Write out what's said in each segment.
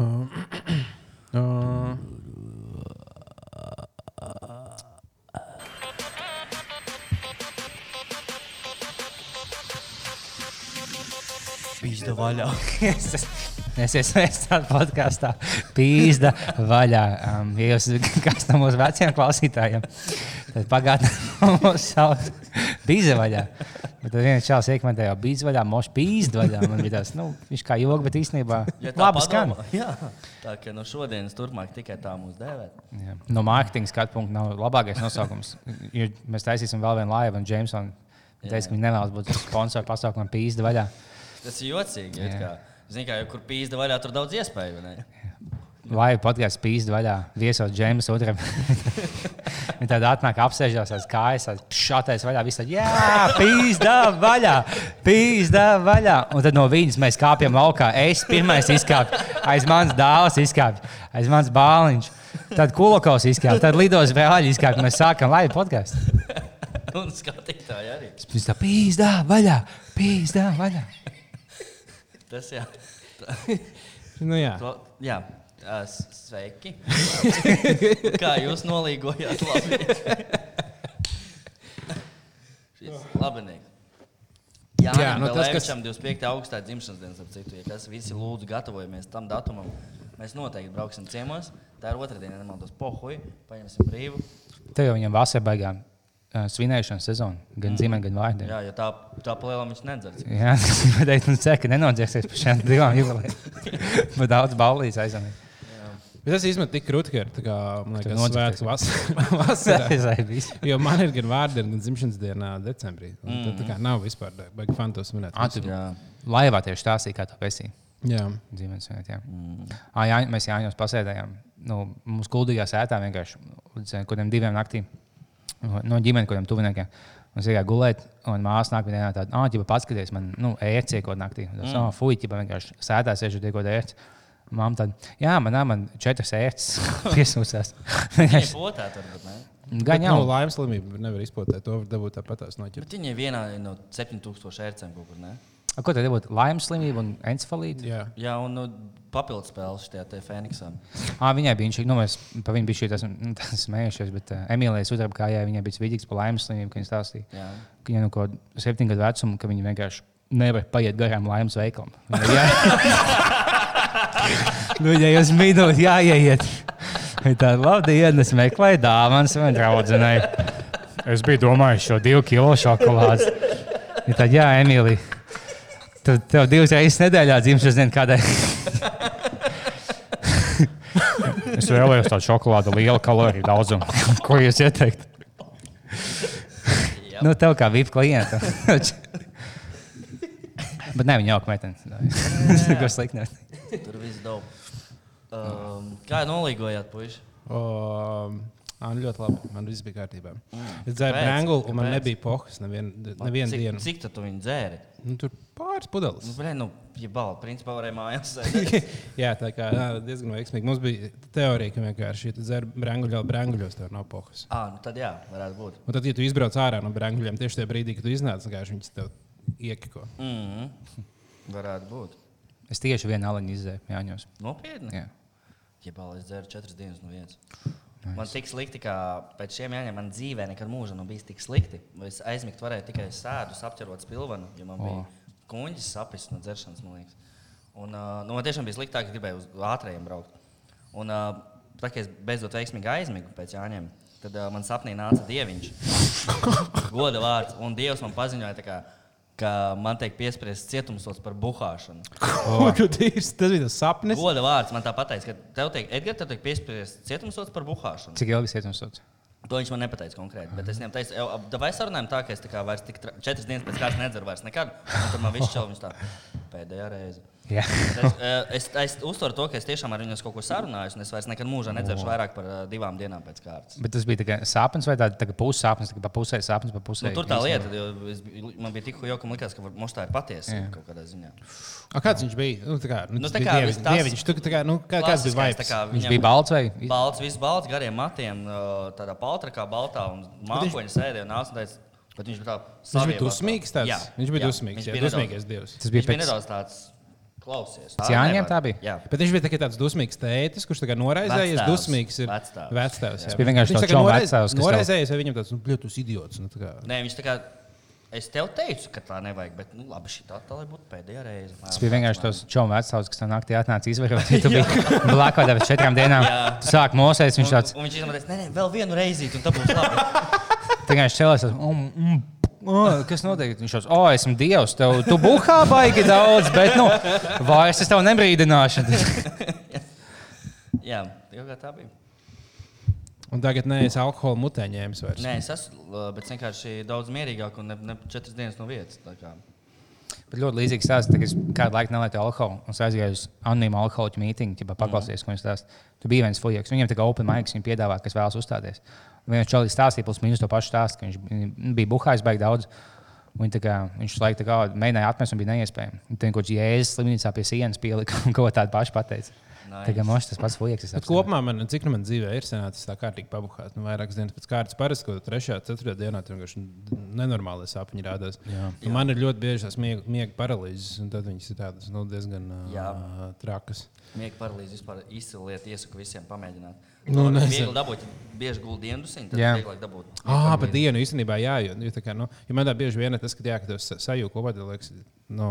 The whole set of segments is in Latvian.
Uh, Pīzda vaļā. Es esmu tādā podkāstā, pīzda vaļā. Um, ja jūs esat no mūsu veciem klausītājiem, tad pagātnē mūs sauc pīzda vaļā. Bet tad viens čels iekomentēja, jau pīzda vaļā, mošs pīzda vaļā. Man bija tas, nu, viņš kā joks, bet īstenībā Ja labi skan. Jā, tā kā no šodienas turpmāk tikai tā mūs dēvēt. Jā. No mārketinga skatu punkta nav labākais nosaukums. Jo mēs taisīsim vēl vienu laivu, un Jamesons teica, ka viņi nevēlas būt sponsori pasaukumam pīzda vaļā. Tas ir jocīgi. It kā. Zini, kā jau kur pīzda vaļā, tur daudz iespēju. Vai podkāsts pīzda vaļā, viesot Džeimas otram. Viņa tāda atnāk, apsēžās aiz kājas, šātais vaļā. Visi tādi, jā, pīzda vaļā, pīzda vaļā. Un tad no viņas mēs kāpjam laukā. Es pirmais izkāpu, aiz manas dāvas izkāpu, aiz manas bāliņš. Tad kulokaus izkāpu, tad lidos brāļi izkāpu. Mēs sākam laivu podkāstu. Un skatītāji arī. Viņš tā pīzda vaļā, pīzda vaļā. Tas jā. nu, jā. To, jā. Sveiki. Kā jūs nolīgojāt? Labi. Jā, Jā, nu tas, tas, kas- kas 25. augustā dzimšanas dienas ap citu. Ja kas visi lūdzu gatavojamies tam datumam, mēs noteikti brauksim ciemos. Tā ir otrdiena, nemaldos, pohuj, paņemsim brīvu. Tev jau viņam vasarā beigām uh, svinēšanas sezona, gan zīmē, gan vārdā. Jā, jo tā, tā palielam viņš nedzers. Jā, tas ir pateikt, nu, ceru, ka nenodzēsies par šiem divām jubilejām. Bet daudz ballīs aizvien. Bet tas īstenībā tik tā Tu liekas, nodzerties. svētku vasarā. Jo man ir gan vārdiena, gan dzimšanas diena decembrī. Un Tad tā kā nav vispār baigi fantos minēt. Atu, Jā. laivā tieši stāstīja, kā to pesīja. Jā. Dzīves svētā. Mm. Jā, mēs Jāņos pasēdējām. Nu, mums kuldīgā sētā vienkārši līdz eh, kaut kādiem diviem naktīm no ģimenes, kaut kādiem tuviniekiem. Mums ir gulēt, un māsa nāk vienā tādā, ah, ģipa, paskaties, man, nu, ērts iekot naktī. Tas, mm. oh, fuj, ģipa, vienkārši sētā sēžot iekot ērts. Māma tad, jā, man, ā, man četras ērts piesūsās. Viņa ir potēta, varbūt ne? Gan jau. Nu, laimes slimība nevar izpotēt. To var dabūt tāpat tās noķert. Bet viņa ir vienā no 7000 ērcēm kaut kur, ne? A, Ko tad būtu laimes slimība un encefalīte? Jā. Jā, un nu, papildus spēles šajā te Fēniksā. À, viņai bija šī, nu, mēs par viņu bija šī tas, nu, tas smējušies, bet uh, Emīlijas uzdevuma kājā viņai bija vidīgs par laimes slimību, ka viņa stāstīja. Jā. Ka viņa no kaut kāda septiņu gadu vecuma, ka viņa vienkārši nevar paiet garām laimes veikalam. Nu, ja jūs mīnāt, jāiet. Viņa tāda labi diena, es meklēju dāvanas man draudzenei. Es biju domājis šo divu kilo šokolādes. Viņa tāda, jā, Emīlija. Tu tev divas reizes nedēļā dzimšanas diena kādai. es vēlējos tādu šokolādu, lielu kaloriju daudzumu. Ko jūs ieteiktu? Jā. Nu, tev kā VIP klienta. Bet ne, viņa jauka meitene. Tas neko slikti. ne. Tur viss daudz. Um, kā nolīgojāt, puiši? O, ā, nu, ļoti labi. Man viss bija kārtībā. Es dzēru Kāpēc? brāngulu, un man nebija pohas nevienu nevien cik, dienu. Cik tu tu viņu dzēri? Nu, tur pāris pudeles. Nu, blē, nu, ja balva, principā varēja mājās. Jā, tā kā jā, diezgan veiksmīgi. Mums bija teorija, ka vienkārši, ja tu dzer brānguļu, brānguļos, tev nav pohas. Ā, nu tad jā, varētu būt. Un tad, ja tu izbrauc ārā no brānguļiem, tieši tajā brīdī, kad tu iznāc, vienkārši viņas tev iekiko. Mm -hmm. Varētu būt. Es tieši vienu aliņu izdzēru Jāņos. Nopietni. Jā. Ja balva, es dzēru četras dienas no vietas. Man tik slikti, ka pēc šiem jāņem, man dzīvē nekad mūžā nav bijis tik slikti. Es aizmigt varēju tikai sēdus, apķerot spilvenu, jo man bija O. kuņģis sapnis no dzeršanas, man liekas. Un, uh, nu, man tiešām bija sliktāk, ka gribēju uz ātrējiem braukt. Un, uh, tā kā es beidzot veiksmīgi aizmigu pēc jāņem, tad uh, man sapnī nāca dieviņš. Goda vārds. Un dievs man paziņoja, kā, ka man tiek piespriests cietumsots par buhāšanu. Oh. tas bija tas sapnis. Goda vārds man tā pateica, ka tev tiek, Edgars, tev tiek piespriests cietumsots par buhāšanu. Cik ilgi jums? To viņš man nepateica konkrēti. Bet es viņam teicu, jau vai sarunājam tā, ka es tā kā vairs tik tra- četras dienas pēc kārtas nedzeru vairs nekad. Tad man viss čels tā pēdējā reize. Jā. Es, eh, es, es uztveru to, ka es tiešām ar viņu kaut ko sarunājis, un es vairs nekad mūžā nedzeršu vairāk par eh, divām dienām pēc kārtas. Bet tas bija tikai sapnis vai tāds tā pussapnis, tā kā pusē sapnis, pa pusē. Nu, tur tā lieta, jo es, man bija tik jau, ka man likās, ka mums tā ir patiesa Jā. kaut kādā ziņā. A, kāds viņš bija? Nu, tā kā, nu, Nu, tas tā kā viss tas- dieviņš. Tu, tā kā, nu, kā, kāds bija vibes? kā Viņš viņam- bija balts vai? Balts, viss balts, gariem matiem, tādā paltrakā, baltā un mākoņa sēdēja un nāca un teica, bet viņš bija tā Viņš bija dusmīgs. Tāds. Viņš bija dusmīgs. viņš bija dievs. Tas Viņš bija bija pēc, nedaudz tāds Klausies. Pēc Jāņiem tā bija? Jā. Bet viņš bija tikai tāds dusmīgs tētis, kurš tagad noraizējies. Vecstāvs. Dusmīgs ir Vecstāvs. vecstāvs. jā. Biju vienkārši Viņš tāds tā tev- Noraizējies, vai viņam tāds, nu, bļūt, tas idiots. Nu, tā kā. Nē, viņš tā kā. Es tev teicu, ka tā nevajag, bet nu, labi, šī tā, tā lai būtu pēdējā reize. Tas bija vienkārši tas čomu vecāks, kas tam naktī atnāca izvarot. Ja tu biji blakā pēc četrām dienām, tu sāk mosēs, viņš tāds Un, un viņš izmantoja, nē, nē, vēl vienu reizi, un tā būs labi. vienkārši cēlās. Um, um, Oh, kas notiek? Viņš jau oh, esmu dievs, tev tu buhā baigi daudz, bet, nu, vairs es tev nebrīdināšu. Jā, jau kā tā bija. Un tagad neesi alkohola mutē ņēmis vairs. Nē, es esmu, bet vienkārši daudz mierīgāk un ne, ne četras dienas no vietas. tā kā. Bet ļoti līdzīgs stāsts, kad es kādu laiku nelietu alkoholu un es aizgāju uz anonīmu alkoholiķu mītīņu, ja paklausījos, ko viņš stāsta. Tu biji viens fujaks, viņam tikai open mics, viņi piedāvā, kas vēlas uzstāties. Un Viens čalis stāstīja, plus mīnus to pašu stāstu, ka viņš bija- bija buhājis baigi daudz. Un Viņa, tā kā, viņš laiku kā mēģināja atmest, un bija neiespējami. Tur kaut kādā jēzus slimnīcā pie sienas pielika un ko tādu pašu pateica. Nice. Tā kā mošs tas pats apsveicu. kopumā man, cik nu man dzīvē ir sanācis tā kārtīgi pabuhāt. Nu, vairākas dienas pēc kārtas parasti, ko trešajā, ceturtajā dienā tur vienkārši nenormāli sapņi rādās. Un Man ir ļoti bieži tās miega, miega paralīzes, un tad viņas ir tādas nu, diezgan Jā. uh, trakas. Miega paralīze vispār izcila lieta. Iesaku visiem pamēģināt. Nu, Nu, nezinu. viegli dabūt, bieži gulēt dienas, tad Jā. vieglāk dabūt. Ah, pa dienu īstenībā jā, jo, jo, tā kā, nu, jo man tā bieži vien ir tas, ka, jā, ka tev sa- sajūta kopā, tad liekas, nu,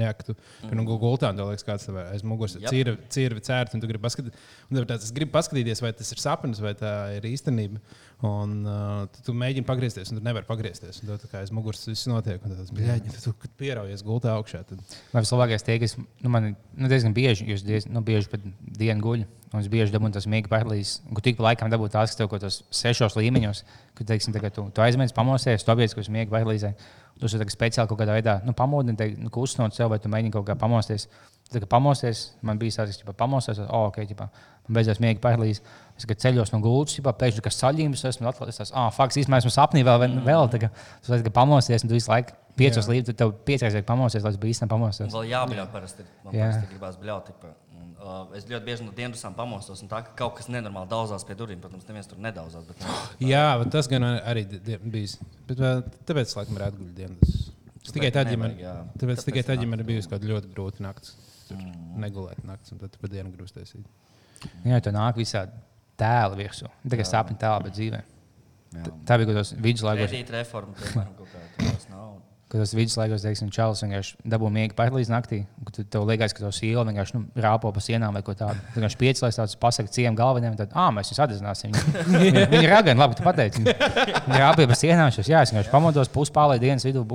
jā, ka pirms mm. gultā, tad liekas, kāds tev aiz muguras ir cirvi cērt, un tu gribi paskatīties, un tāds, es gribu paskatīties, vai tas ir sapnis, vai tā ir īstenība. Un uh, tu, tu mēģini pagriezties, un tu nevari pagriezties. Un tev kā aiz muguras viss notiek, un tas bļaļ, tu, kad pieraujies gultā augšā. Tad... Man vislabākais tie, kas nu, man nu, diezgan bieži, jūs diez, nu, bieži pat dienu guļ. Un es bieži dabūju tos mīklu paralīzes. Un tik pa laikam dabūju tās, kas tev kaut kādos sešos līmeņos, kad teiksim, tagad tu, tu aizmirsti pamosties, tu apgādājies, ka uz mīklu paralīzē. Tu esi speciāli kaut kādā veidā nu, pamodini, te, nu, kustinot sev, vai tu mēģini kaut kā pamosties. Tad, kad pamosties, man bija tāds, ka pamosties, oh, ok, ģipā, man beidzās mīklu paralīze. Es tikai ceļos no gultas, jau pēkšņi kā saļņības, esmu atklājis. Ah, fakts, īstenībā esmu sapnī vēl, vēl, vēl tā kā, tu esi pamosties, un tu visu laiku piecos līdzi, tad tev piecreiz vajag pamosties, lai tu biji īstenībā pamosties. Vēl jābļauj parasti. Man Jā. parasti gribās bļaut. tipa. Un, Uh, es ļoti bieži no dienas pamostos, un tā ka kaut kas nenormāli daudzās pie durvīm. Protams, neviens tur nedaudzās. Bet, nu, Jā, bet tas gan arī bijis. Bet, tāpēc, laikam, ir atguļ dienas. Tas tikai tad, ja man, tāpēc, Tāpēc tikai tad, ja man ir bijusi kāda ļoti grūta naktis. Tur negulēt naktis, un tad pa dienu grūst taisīt. Jā, tur nāk visādi tēli virsū. Tā kā sapņu tēli, bet dzīvē. jā. Tā bija kaut kādos viduslaikos, Kredīt reforma, piemēram, kaut kāda. Kad tas viduslaikos, teiksim, čalis vienkārši dabūja mīklu pāri līdz naktī. kad Tev liekas, ka tos iela vienkārši nu, rāpo pa sienām vai ko tādu. Tad viņš piecēlās tāds pasakot ciem galveniem, tad, ah, mēs jūs atdedzināsim. Viņi, viņi ir ragani, labi, tu pateici. Viņi rāpīja pa sienām, šos, jā, es vienkārši pamodos puspālē dienas vidū,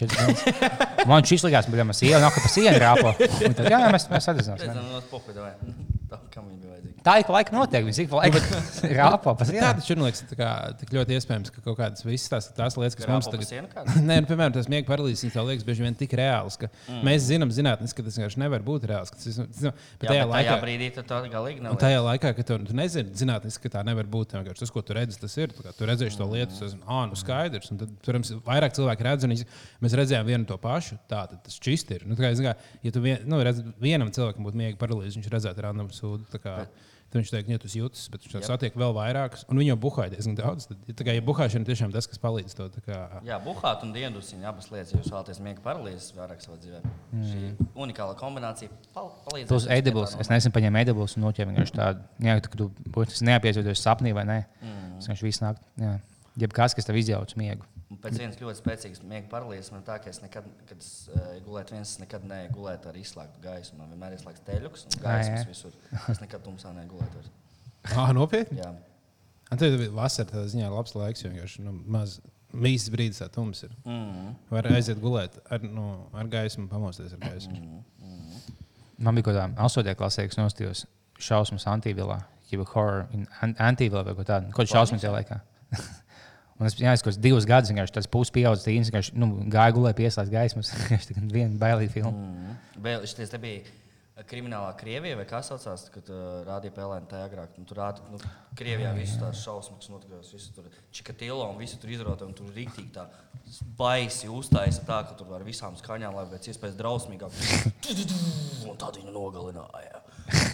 četras dienas. Man šis likās, ka mēs iela nāk pa sienu rāpo. Un Tad, jā, jā, mēs, mēs atdedzināsim. Reizēm no pohuļa vai tā, kam viņi vajadzīgi. Tā ik pa laikam notiek, viņi ik pa laikam rāpo pa Jā, sienām. tas ir liekas, tā kā, tik ļoti iespējams, ka kaut kādas visas tās, tās lietas, kas mums tagad sienu kādu? Nē, nu, piemēram, tas miega paralīzes, viņas tev liekas bieži vien tik reāls, ka mm. mēs zinām, zinātnē, ka tas vienkārši nevar būt reāls. ka Tas, nu, bet Jā, tajā bet tajā laikā, brīdī tu tā galīgi un nav. tajā laikā, kad tu, tu nezini, zinātnē, ka tā nevar būt. vienkārši Tas, ko tu redzi, tas ir. Tu, kā tu redzēji to lietu, tas ir ah, nu skaidrs. Un tad, protams, vairāk cilvēki redz, un viņi- mēs redzējām vienu to pašu. Tā tad tas čist ir. Nu, tā kā, kā, ja tu vien, nu, redz, vienam cilvēkam būtu miega paralīze, viņš redzētu random sūdu. Tad viņš teica, ka tu jūtas, bet viņš satiek vēl vairākus. Un viņi jau buhāja diezgan daudz. Tad, tā kā ja buhāšana tiešām tas, kas palīdz to. tā Kā, Jā, buhāt un diendusiņa abas lietas, ja jūs vēlaties miega paralīzes vairāk savā dzīvē. Mm. Šī unikāla kombinācija pal palīdz. Tos edibles. Es nesen paņēmu edibles un noķēru vienkārši tādu, jā, tā, ka tu būtu neapiezīties sapnī vai nē. Mm. Tas vienkārši viss nāk. Jā. Jebkas, kas tev izjauc miegu. Un Pēc vienas ļoti spēcīgas miega paralīzes man tā, ka es nekad, kad es uh, gulēju viens, es nekad negulēju ar izslēgtu gaisu. Man vienmēr ir slēgts teļuks un gaismas jā. visur. Es nekad tumsā negulēju. ah, nopietni! Jā. Tad bija vasara, tā ziņā labs laiks, jo vienkārši nu, maz mīzes brīdis, tā tums ir. Mm. Var aiziet gulēt ar, nu, ar gaismu, pamosties ar gaismu. Man bija kaut kāda 8. klasē, kas nostājos šausmas antīvilā, jau horror, an- antīvilā vai ko tādu. Kaut kā šausmas tajā laikā. Un es kādus divus gadus vienkārši tāds puspieaudzis tīns, vienkārši nu, gāju gulēt, pieslēdz gaismas. Tā viena bailīga filma. Mm. Vēl šis te bija eh, kriminālā Krievija, vai kā saucās, kad uh, rādīja PLNT agrāk. Nu, tur rāda, nu, Krievijā visu tās šausmas, notikās, visu tur čikatilo un visu tur izrota, un tur rīktīgi tā baisi uztaisa tā, ka tur ar visām skaņām, lai pēc iespējas drausmīgāk. Un tad viņu nogalināja.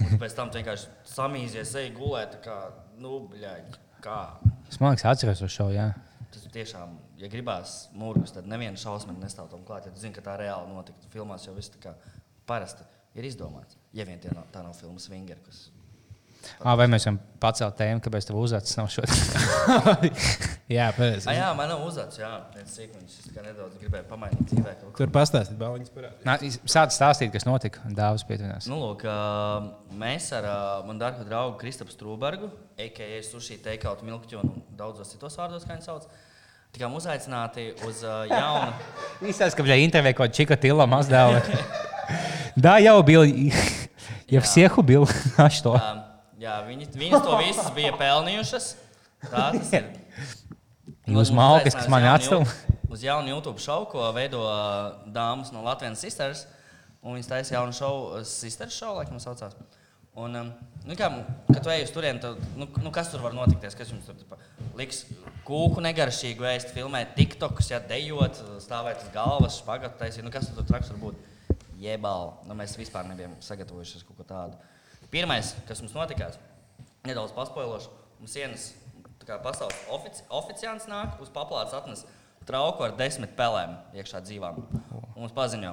Un pēc tam vienkārši samīzies, ej gulēt, tā kā, nu, bļaļ, kā. Liekas, atceros to šovu. jā. Tas tiešām, ja gribās mūrgus, tad neviena šausma nestāv tam klāt. Ja tu zini, ka tā reāli notika, filmās jau viss tā kā parasti. ir izdomāts. Ja vien tā nav filma Swinger, kas Ah, vai mēs varam pacelt tēmu, kāpēc tev uzacis nav šodien? Jā, pareizi. Ah, jā, man nav uzzināts, jā, viens sīkums. Es tikai nedaudz gribēju pamainīt dzīvē. kaut ko. Tur pastāstīt, baliņas parādīt. Nā, Sāc stāstīt, kas notika. Dāvis pietuvinās. Nu, lūk, ā, mēs ar ā, manu dārgo draugu Kristapu Strūbergu, a.k.a. Sushi Takeout Milkķu un daudzos citos vārdos, kā viņi sauc, tikām uzaicināti uz ā, jaunu. Īstais, ka bija intervija kaut kāda čika tila mazdēva. Da, jau bija. Ja всех убил, а что? ā, Jā, viņi, viņas to visas bija pelnījušas. Tā tas ir. Jūs malkas, kas atstāv? Jū- Uz jaunu YouTube šovu, ko veido dāmas no Latvijas Sisters. Un viņas taisa jaunu šovu, Sisters šovu, laikam saucās. Un, nu, kā, kad tu ej uz turieni, tad nu, nu, kas tur var notikties? Kas jums tur tipa, liks kūku negaršīgu ēst, filmēt TikTokus, ja dejot, stāvēt uz galvas, spagatu taisīt? Nu, kas tur traks var būt? Jebāli. Nu, mēs vispār nebijām sagatavojušies kaut ko tādu. Pirmais, kas mums notikās, nedaudz paspoilošu, mums sienas pasaules ofici oficiāls nāk uz paplātes atnes trauku ar desmit pelēm iekšā dzīvām. Un mums paziņo,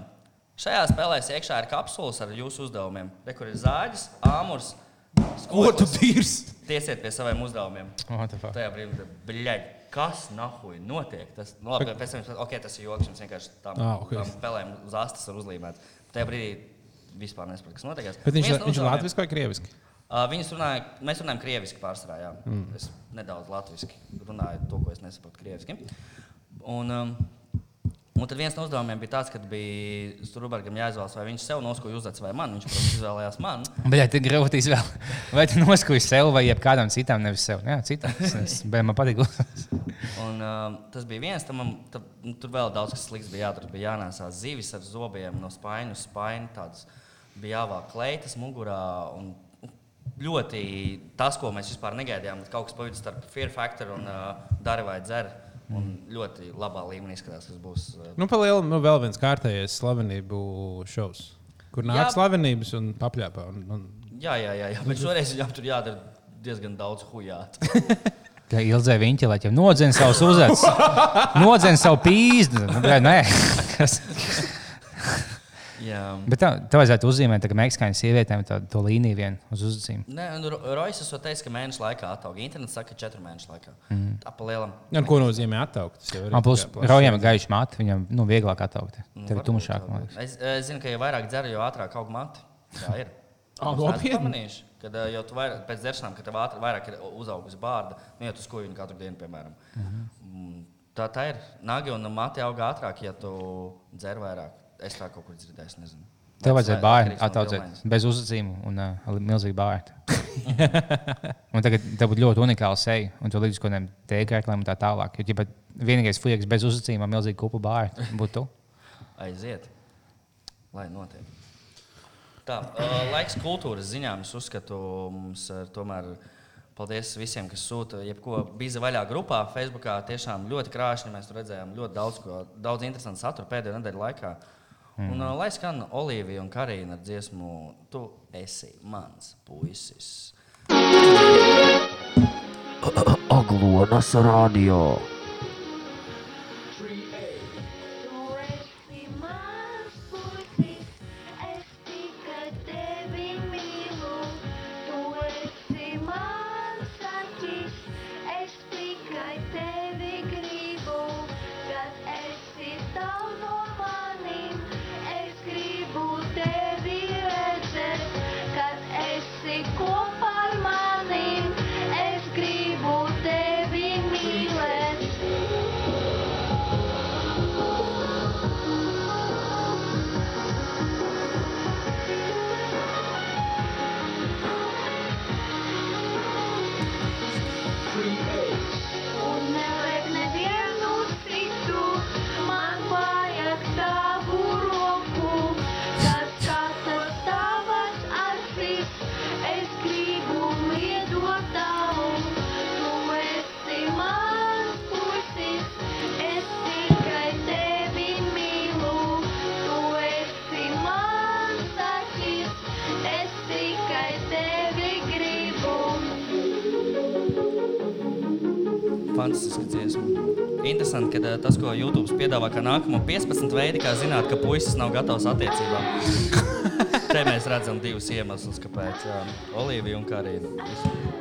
šajā spēlē iekšā ir kapsulas ar jūsu uzdevumiem. Re, kur ir zāģis, āmurs, tīrs? Tiesiet pie saviem uzdevumiem. Tajā brīdī, bļaļ, kas nahuj notiek? Tas, nu, labi, pēc tam, jūs- ok, tas ir joks, jums vienkārši tam, Ah, ok. tam spēlēm uz astes var uzlīmēt. Tajā brīdī vispār nesapratu, kas notiek. Bet viņš, viņš ir latviešu vai krieviski? Uh, viņas runāja, mēs runājam krieviski pārsvarā. Jā. Mm. Es nedaudz latviešu runāju to, ko es nesaprotu krieviski. Un, um, un tad viens no uzdevumiem bija tāds, ka bija Strunbergam jāizvēlas, vai viņš sev noskoja uzdevums vai man. Viņš, protams, izvēlējās man. Bet tā ir grūti izvēlēties. Vai tu noskuji sev vai kādam citam, nevis sev? Jā, citam. Es- Bet man patīk. Un, um, tas bija viens, tam, man- tam, nu, tur vēl daudz kas slikts bija jādara. Bija jānēsā zivis ar zobiem no spaiņu uz spaiņu. Tāds, bija jāvāk kleitas mugurā. Un, Ļoti tas, ko mēs vispār negaidījām, kaut kas pavadīts starp Fear Factor un uh, Dari vai Dzer. Un ļoti labā līmenī izskatās, kas būs. Uh, Nu, pa lielu, nu, vēl viens kārtējais slavenību šovs, kur nāk Jā. slavenības un papļāpā. Un, un... jā, jā, jā, jā, bet šoreiz viņam tur jādara diezgan daudz hujāt. Tā ilgzē viņa, lai jau nodzēna savus uzacis. Nodzēna savu pīzdu. Nu, Nē, kas. jā. Bet tev, tev vajadzētu uzzīmēt, tā, ka meksikāņu sievietēm to, to līniju vienu uz uzacīm. Nē, nu, Rojas jau teica, ka mēnešu laikā atauga. Internets saka, ka četru mēnešu laikā. Mm. Tā pa lielam. Ja, un ko nozīmē attaukt? Man plus tā jēdziens. gaiši mati, viņam nu, vieglāk attaukt. Nu, Tev ir tumšāk. Es, es zinu, ka jo vairāk dzeru, jo ātrāk aug mati. Tā ir. Nopietni? pamanījuši, Kad eh, jau tu vairāk, pēc dzeršanām, kad tev ātri, vairāk ir uzaugusi bārda, nu, ja tu skoji viņu katru dienu, piemēram. Mm, Tā, tā ir. Nagi un mati aug ātrāk, ja tu dzer vairāk. Es tā kaut kur dzirdēju, es nezinu. Tev vajadzēja bāri attaudzēt bez uzacīm un uh, ar milzīgu bāri. un tagad tev būtu ļoti unikāla seja, un tu līdz kaut kādiem tēkrēkliem un tā tālāk. Jo, ja vienīgais flieks bez uzacīm ar milzīgu kupu bāri būtu tu. Aiziet, lai notiek. Tā, uh, laiks kultūras ziņām. Es uzskatu, mums ir tomēr paldies visiem, kas sūta jebko bija vaļā grupā. Facebookā tiešām ļoti krāšņi mēs tur redzējām ļoti daudz, ko, daudz interesantu saturu pēdējo nedēļu laikā. Mm. Un, uh, lai skan Olivija un Karina ar dziesmu, tu esi mans puisis. Aglonas radio. Fantastiska dziesma. Interesanti, ka eh, tas, ko YouTube piedāvā kā nākamo 15 veidi, kā zināt, ka puisis nav gatavs attiecībām. Te mēs redzam divus iemeslus, kāpēc jā, Olivija un Karina.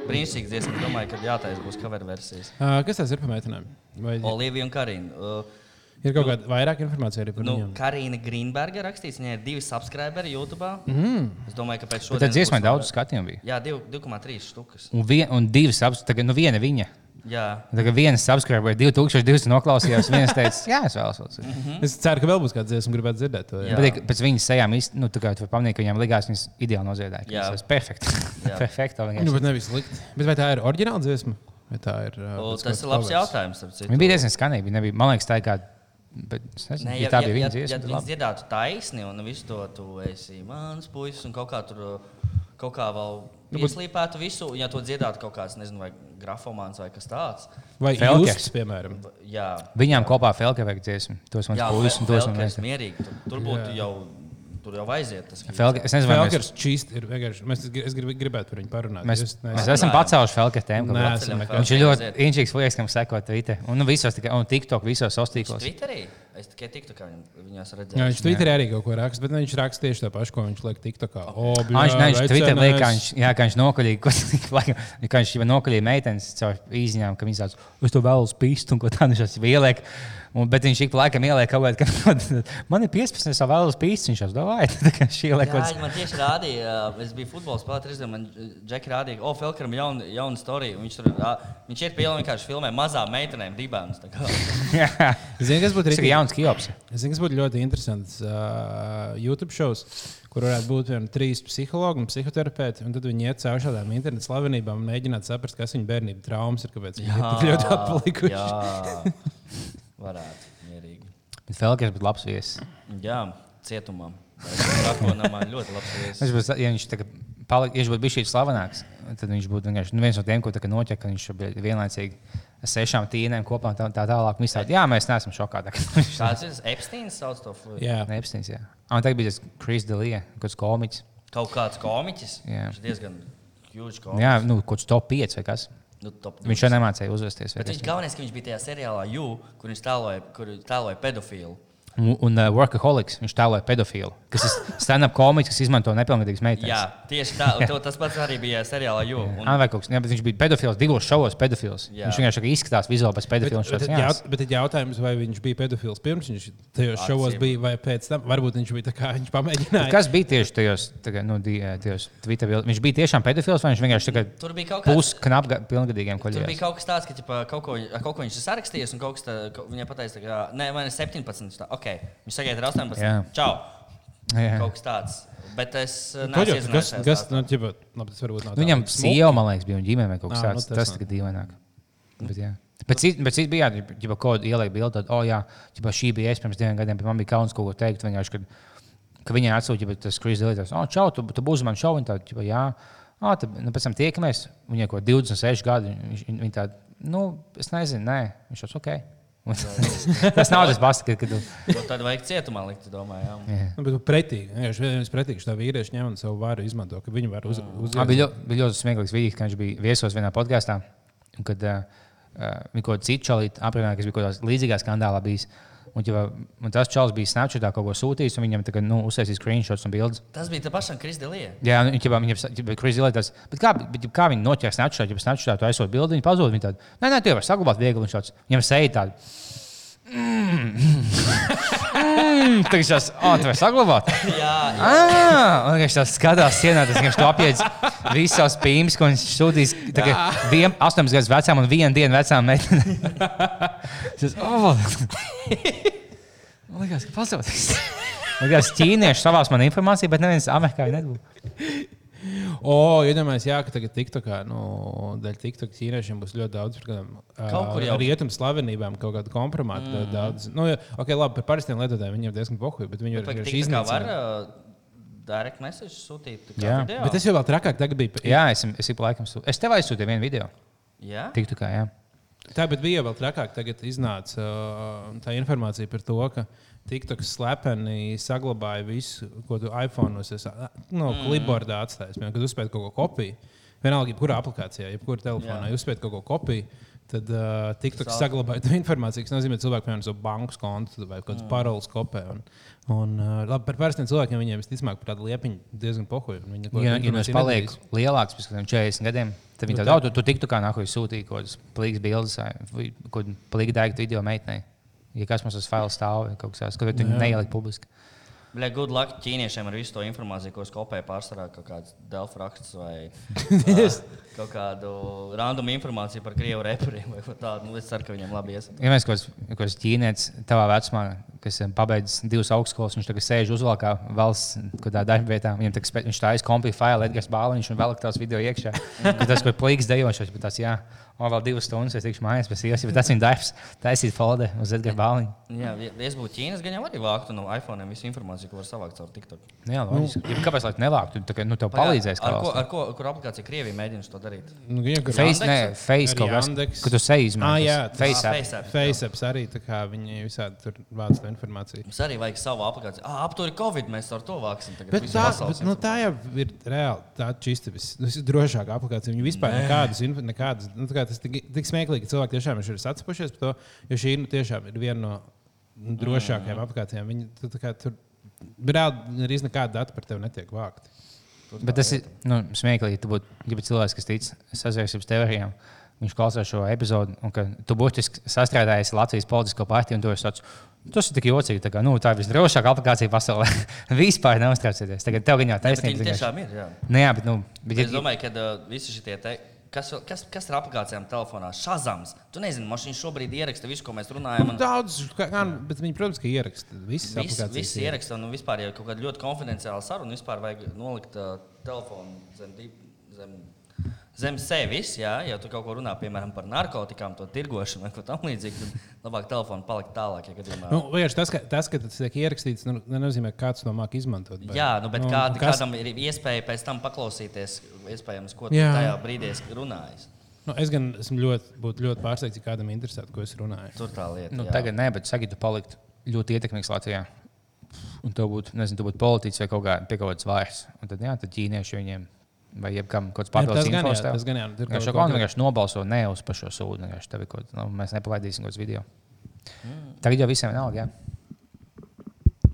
Brīnišķīgs dziesmas. Domāju, ka jātaisa būs cover versijas. Uh, kas tas ir par meitenēm? Vai Olivija un Karina. Uh, ir kaut kāda vairāk informācija arī par Nu, viņiem? Karina Grīnberga rakstīts, viņai ir divi subscriberi YouTube. Mm. Es domāju, ka pēc šodienas. tad dziesmai daudz skatījumu bija. Jā, div- 2,3 štukas. Un, vien, un divas apziņas, tagad nu viena viņa. Jā, Tagad viena subscribe vai 2200 noklausījās. Viens teica, jā, es vēlos. Mm. Es ceru, ka vēl būs kāds dziesma, gribētu dzirdēt to. Jā. Jā. Bet pēc viņas sejām īsti, nu, tā kā tu pamanīt, ka viņām likās, viņas ideāli noziedēja. Jā. Tas ir perfekti. Jā. Perfekto Nu, bet nevis slikti. Bet vai tā ir oriģināla dziesma? Vai tā ir? Uh, tas ir labs jautājums. starp citu. Viņa bija diezgan skanīga. Nebija, man liekas, tā ir kā. Bet, es nezinu, Nē, ja, ja, tā ja, bija ja, viņa ja, dziesma. ja viņš labi. dziedātu taisni un visu to tu esi mans puisis un kaut kā tur kaut kā vēl ieslīpētu visu, ja to dziedātu kaut kāds, nezinu, vai grafomāns vai kas tāds. Vai jūs, piemēram? Jā, Viņām kopā Felka vajag dziesmu. Tos mans jā puisis un tos man meita. mierīgi. Tur, tur būtu jau, tur jau aiziet tas. Felka, es nezinu, čīst ir vienkārši. Mēs, es gribu, gribētu par viņu parunāt. mēs, Es mēs esam pacēluši Felka tēmu. Nē. Viņš ir ļoti inčīgs liekas, kam seko Twitter. Un nu, visos tikai, un TikTok, visos sos tīklos. Twitterī? Es tikai tiktu, kā viņam- viņās Jā, redzēju. viņš Twitterī arī kaut ko raksta, bet viņš raksta tieši to pašu, ko viņš liek TikTokā. O, Ah, Viņš ne, viņš Twitter liek, ka viņš, jā, ka viņš nokaļīja, ko, ka viņš jau nokaļīja meitenes caur īziņām, ka viņas tāds, es to vēlos pīst un ko tādu viņš ieliek. Un, bet viņš ik pa laikam ieliek kaut kādu, ka man ir 15, es jau vēlos pīst, viņš jau domāja, ka viņš man tieši rādīja, es biju futbola spēlētājs, redzēju, man Džeki rādīja, o, Felkaram jauna jaun storija. Viņš tur viņš iet pie iela un vienkārši filmē mazām meitenēm kā. Zini, kas būtu ir rītīgi? Jauns kiops. Es zinu, kas būtu ļoti interesants uh, YouTube šovs, kur varētu būt piemēram trīs psihologi un psihoterapeiti. Un tad viņi iet cauri šādām internetu slavenībām un mēģināt saprast, kas viņu bērnību traumas ir, kāpēc viņi ir tik ļoti atpalikuši. Jā, varētu. Mierīgi. Bet Felkers būtu labs viesis. Jā, cietumam. Drakonam ļoti labs viesis. Viņš ja viņš tagad palik, ja viņš būtu bijis šī slavenāks, tad viņš būtu vienkārši nu, viens no tiem, ko noķer, ka viņš bija vienlaicīgi sešām tīnēm kopā un tā, tā tālāk. Tād, Jā, mēs neesam šokā. Tāds ir Epsteins sauc to fluidu. Jā, Epsteins, jā. Un tagad bija tas Kris Delija, kas komiķis. Kaut kāds komiķis. Jā. Diezgan huge komiķis. Jā, nu, kaut kāds top 5 vai kas. Nu, top Viņš jau nemācīja uzvesties. Bet viņš galvenais, ka viņš bija tajā seriālā You, kur viņš tēloja, kur tēloja pedofilu. Un, un uh, Workaholics, viņš tēloja pedofilu, kas ir stand-up komiķis, kas izmanto nepilngadīgas meitenes. Jā, tieši tā. to- Tas pats arī bija seriālā You. Un, vai kaut kas, jā, bet viņš bija pedofils divos šovos. Pedofils. Jā. Viņš vienkārši tā kā izskatās vizuāli pēc Bet, pedofila. bet, šāds, bet, jā, jaut, bet jautājums, vai viņš bija pedofils pirms viņš tajos šovos bija vai pēc tam? Varbūt viņš bija tā kā viņš pamēģināja. Kas bija tieši tajos, tagad, nu, tajos Twitter? Viņš bija tiešām pedofils vai viņš vienkārši tagad Tur bija kaut kāds. pusknap pilngadīgiem Tur bija kaut kas tāds, ka ķipa, kaut, ko, ar kaut ko viņš ir sarakstījis, un kaut kas tāds - viņai pateica, ka, nē, man ir 17. Tā, okay. Viņš sagaida ar 18. Jā. Čau! Jā. Kaut kas tāds. Bet es eh, Ko neesmu jau- Kas, iezinājis. kas, nu, labi, tas varbūt nav tā Viņam sieva, man liekas, bija un ģimene vai kaut kas nu, tāds. tas Tas tikai dīvaināk. Bet, jā. Bet cits, bet bija, ja kaut kāda ielika bilde, tad, oh, jā, ģipa, šī bija es pirms diviem gadiem, bet man bija kauns kaut ko teikt. Vienkārši, kad, ka viņai atsūtīja tas Kris Dilītājs, oh, čau, tu, tu būsi man šovu, un tā, ģipa, jā. Ah, tad, nu, pēc tam tiekamies, viņai kaut 26 gadi. Viņš, viņa tāda, nu, es nezinu, nē, viņš tāds, ok. Tas nav tas pats, kad, tu. To tad vajag cietumā likt, domāju. Jā. Jā. Nu, bet pretīgi. Viens pretīgi, ka tā vīrieši ņem un savu varu izmanto, ka viņi var uz, uz, Ah, bija, ļoti, bija ļoti smieklīgs video, kad viņš bija viesos vienā podkāstā. un Kad uh, uh, viņš kaut kādā citā čalī aprunāja, kas bija kaut kādā līdzīgā skandālā bijis. Un, ja, un tas čalis bija Snapchatā kaut ko sūtījis, un viņam tagad nu, uztaisīja screenshots un bildes. Tas bija tas pašam Kristelija. Jā, nu, viņam bija krīze lietas. Bet kā, bet, kā viņi noķēra Snapchatā, ja Snapchatā tu aizsūti bildi, viņi pazūd. Viņi tādi, nē, nē, jau vari saglabāt viegli. Viņš tāds, viņam seja tāda. Mm, Tagad tāds, oh, tu vari saglabāt. Jā, jā. Ah, un viņš tāds skatās, sienā, tas viņš to apiedz visas savas pīmes, ko viņš sūtīs. Tagad vien, 18 gadus vecām un vienu dienu vecām meitenēm. Oh. Man liekas, ka pasaules. Man liekas, ķīnieši savās man informāciju, bet neviens Amerikā nebūs. O, iedomājieties, jā, ka tagad TikTokā, nu, dēļ TikTok ķīniešiem būs ļoti daudz par kādām Kaut kur jau- rietumu slavenībām, kaut kādu kompromātu. Mm. Daudz. Nu, ok, labi, par parastiem lietotājiem viņiem diezgan pohuļi, bet viņi Bet var iznīcināt. uh, direct message sūtīt? Jā. video? Bet tas jau vēl trakāk tagad bija. Jā, es, es sūtu. Es tev aizsūtīju vienu video. Jā? Tiktu kā, jā. Tā, bet bija vēl trakāk. Tagad iznāca uh, tā informācija par to, ka TikToks slepeni saglabāja visu, ko tu iPhone esi no mm. klibordā atstājis. Piemēram, Kad uzspēj kaut ko kopiju, vienalga, jebkurā aplikācijā, jebkurā telefonā, jūs spējat kaut ko kopiju. Tad uh, TikTok Sāk. saglabāja to informāciju, kas nozīmē, ka cilvēki piemēram savu bankas kontu vai kaut kādas paroles kopē. Un, un, uh, labi, par parastiem cilvēkiem viņiem visticamāk par tādu liepiņu diezgan pohuļu. Viņi neko Ja, ja mēs paliek lielāks pēc kādiem 40 gadiem, tad viņi Nu, tādu tā- auto, tu tiktu kā nākamais sūtīja kaut kādas plīgas bildes vai kaut kādu plīgu dēļu video meitnei. Ja kas mums uz faila stāv, vai kaut kas tāds, tad viņi neieliek publiski. Bļa, good luck ķīniešiem ar visu to informāciju, ko es kopēju pārsvarā kaut kāds Delfa raksts vai ā, kaut kādu random informāciju par krievu reperiem vai ko tādu. Nu, es ceru, ka viņiem labi ies. Ja mēs kaut kāds ķīnietis tavā vecumā, kas ir pabeidzis divas augstskolas, viņš tagad sēž uzvalkā valsts kādā darbvietā, viņam tagad spē- viņš taisa kompiju failu, Edgars Bāliņš un vēl tās video iekšā. Tas, ko plīks dejošais, bet tas, jā, o, vēl divas stundas, es tikšu mājās pēc ies, bet tas viņa darbs, taisīt folder uz Edgars Bāliņu. Jā, ja es būtu Ķīnas, gan jau arī vāktu no iPhone visu informāciju, ko var savākt caur TikTok. Nu, Jā, loģiski. Ja, kāpēc lai tu nevāktu? Tu, tā nu, tev palīdzēs Ar ko, ar ko, kur aplikācija Krievija mēģina to darīt? Nu, kur- Face, nē, face kaut kas, ka tu seji izmanto. Ah, jā, face Ah, app. FaceApp. FaceApp arī tā kā viņi visādi tur vāc to informāciju. Mums arī vajag savu aplikāciju. Ah, apturi Covid, mēs ar to vāksim. tagad Bet tā, bet, nu, tā jau ir reāli. Tā čista vis- nu, visdrošākā aplikācija. Viņa vispār nekādas, nekādas nu, tā kā tas tik, tik smieklīgi, ka cilvēki tiešām ir atsepušies par to, jo šī nu, tiešām ir viena no nu, drošākajām mm. aplikācijām. Viņi tu, kā, tur reāli arī nekāda data par tevi netiek vākta. Bet tas ir nu, smieklīgi. Tu būtu ja cilvēks, kas tic sazvērstības teorijām. Viņš klausās šo epizodi, un ka tu būtiski sastrādājies Latvijas politisko partiju. Tas ir tik jocīgi. Tā, kā, nu, tā ir visdrošākā aplikācija pasaulē. Vispār neuztraucieties. Tagad tev viņa taisnība. vienkārši. tiešām ir. Jā. Nu, jā, bet, nu, bet, Es ja, domāju, ka uh, visi šie te. Kas, kas, kas ir aplikācijām telefonā? Šazams. Tu nezini, man viņš šobrīd ieraksta visu, ko mēs runājam. Nu, Un... daudz, kā, kā, bet viņi, protams, ka ieraksta visas Visi, aplikācijas. visi ieraksta, un vispār, ja kaut kāda ļoti konfidenciāla saruna, vispār vajag nolikt uh, telefonu zem, zem, zem sevis. Jā, ja tu kaut ko runā, piemēram, par narkotikām, to tirgošanu vai ko tamlīdzīgu, tad labāk telefonu palikt tālāk. Ja gadījumā... Nu, vienkārši tas, ka, tas, ka tas tiek ierakstīts, nu, nenozīmē, ka kāds to māk izmantot. bet- Jā, nu, bet nu, kād, kas- kādam ir iespēja pēc tam paklausīties, iespējams, ko tu Jā. tajā brīdī esi runājis. Nu, es gan esmu ļoti, būtu ļoti pārsteigts, ja kādam interesē, ko es runāju. Tur tā lieta. nu, jā. tagad nē, bet saki, tu palikt ļoti ietekmīgs Latvijā. Un tev būtu, nezinu, tu būtu politiķis vai kaut kā kaut kāds vairs. Un tad, jā, tad ķīnieši viņiem vai jebkam kaut kāds papildus tas gan jā, tas gan jā, šo ko- kontu vienkārši nobalso ne uz pašu sūdu. tevi kaut- Nu, mēs nepalaidīsim kaut kādus video. Tagad jau visiem vienalga. Jā.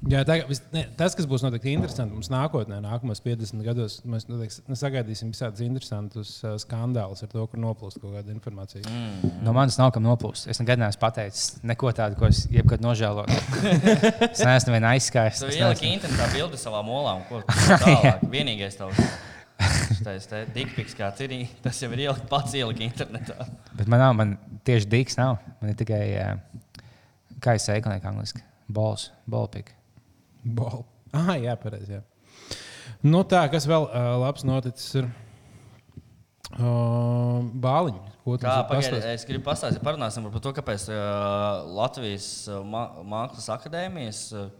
Jā, tā, vis, ne, tas, kas būs noteikti interesanti mums nākotnē, nākamos 50 gados, mēs noteikti nu, sagaidīsim visādus interesantus uh, skandālus ar to, kur noplūst kaut kāda informācija. Mm. No manis nav kam noplūst. Es nekad neesmu pateicis neko tādu, ko es jebkad nožēlotu. es neesmu nevienu es ieliki neesmu- internetā bildi savā molā, un ko tālāk? Vienīgais tavs. Tas ir dikpiks, kāds ir. Tas jau ir ielikt pats ielikt internetā. Bet man nav, man tieši dīks nav. Man ir tikai, kā es teiktu, angliski. Bols, bolpik. Bol. Ah, jā, pareizi. Nu, tā, kas vēl uh, labs noticis ir uh, bāliņi. Ko tu Kā, pagaidi, es gribu pastāstīt parunāsim par to, kāpēc uh, Latvijas uh, Mākslas akadēmijas uh,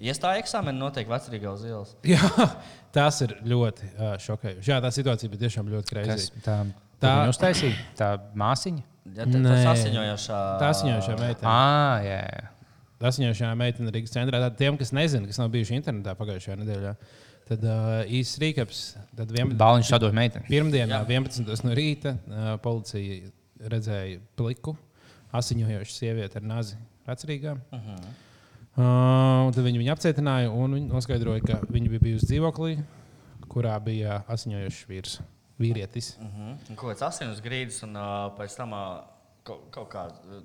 iestāja eksāmeni notiek vecrīgā uz ielas. Jā, tas ir ļoti uh, šokējoši. Jā, tā situācija bija tiešām ļoti Kas kreisa. tā, Tā- tā uztaisīja? Tā māsiņa. Ja, tā ir asiņojošā. Tā asiņojošā meitene. Ah, jā, jā. Tas viņa šajā meitene Rīgas centrā. Tad tiem, kas nezina, kas nav bijuši internetā pagājušajā nedēļā, tad uh, īsts rīkaps. Tad 11. Bāliņš sadod meiteni. Jā. Pirmdienā, 11. no rīta, uh, policija redzēja pliku, asiņojošu sievieti ar nazi vecrīgā. Uh -huh. Uh, tad viņi viņu apcietināja un viņi noskaidroja, ka viņa bija bijusi dzīvoklī, kurā bija asiņojošs vīrs, vīrietis. Uh -huh. Kaut kāds asiņas grīdas, un uh, pēc tam uh, kaut, kaut kāda. uh,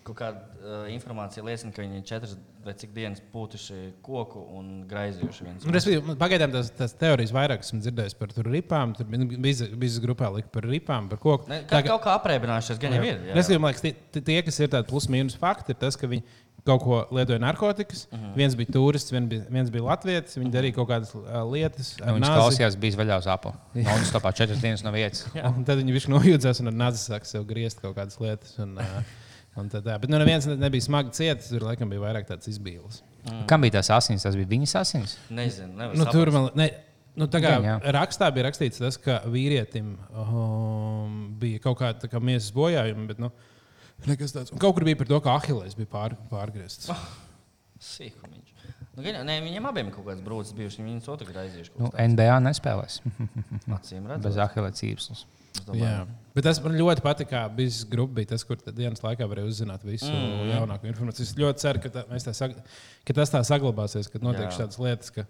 Kaut kāda uh, informācija liecina, ka viņi četras vai cik dienas pūtuši koku un graizījuši viens otru. Pagaidām tās, tās teorijas vairāk esmu dzirdējis par tur ripām. Tur bija grupā lika par ripām, par koku. Ne, kā, kaut kā aprēķinājušies, gan jau ir. jā. Es domāju, ka tie, tie, kas ir tādi plus-mínus fakti, ir tas, ka viņi kaut ko lietoja narkotikas. Uh -huh. Viens bija turists, viens bija, viens bija latvietis. Viņi darīja kaut kādas uh, lietas. Viņš nāzi. klausījās, bija vaļā uz apli. Un viņš topā četras dienas no vietas. Un tad viņi vienkārši nojūdzās un ar nāzi sāk sev griezt kaut kādas lietas. Un, uh, un tad, tā. Bet nu, neviens ne- nebija smagi cietis. Tur laikam bija vairāk tāds izbīlis. Kam bija tās asins? Tas bija viņas asins. Nezinu, Nu, tur man ne, nu, tā kā Gan, jā. rakstā bija rakstīts, tas, ka vīrietim um, bija kaut kāda tā kā miesas bojājuma. Bet, nu, nekas tāds. Un kaut kur bija par to, ka Ahilēs bija pār, pārgriezts. Sīkumiņš. Nu, gan jau- ne, viņiem abiem ir kaut kāds brūcis. Viņi viņus otru aizījuši. Nu, NBA nespēlēs Acīm bez redzot. cīpslas. Es domāju, Jā. Bet tas man ļoti patīk, kā bija grupa, bija tas, kur tad dienas laikā varēja uzzināt visu mm. Jaunāko informāciju. Es ļoti ceru, ka, tā, mēs tā sag, ka tas tā saglabāsies, ka notiek Jā. šādas lietas, ka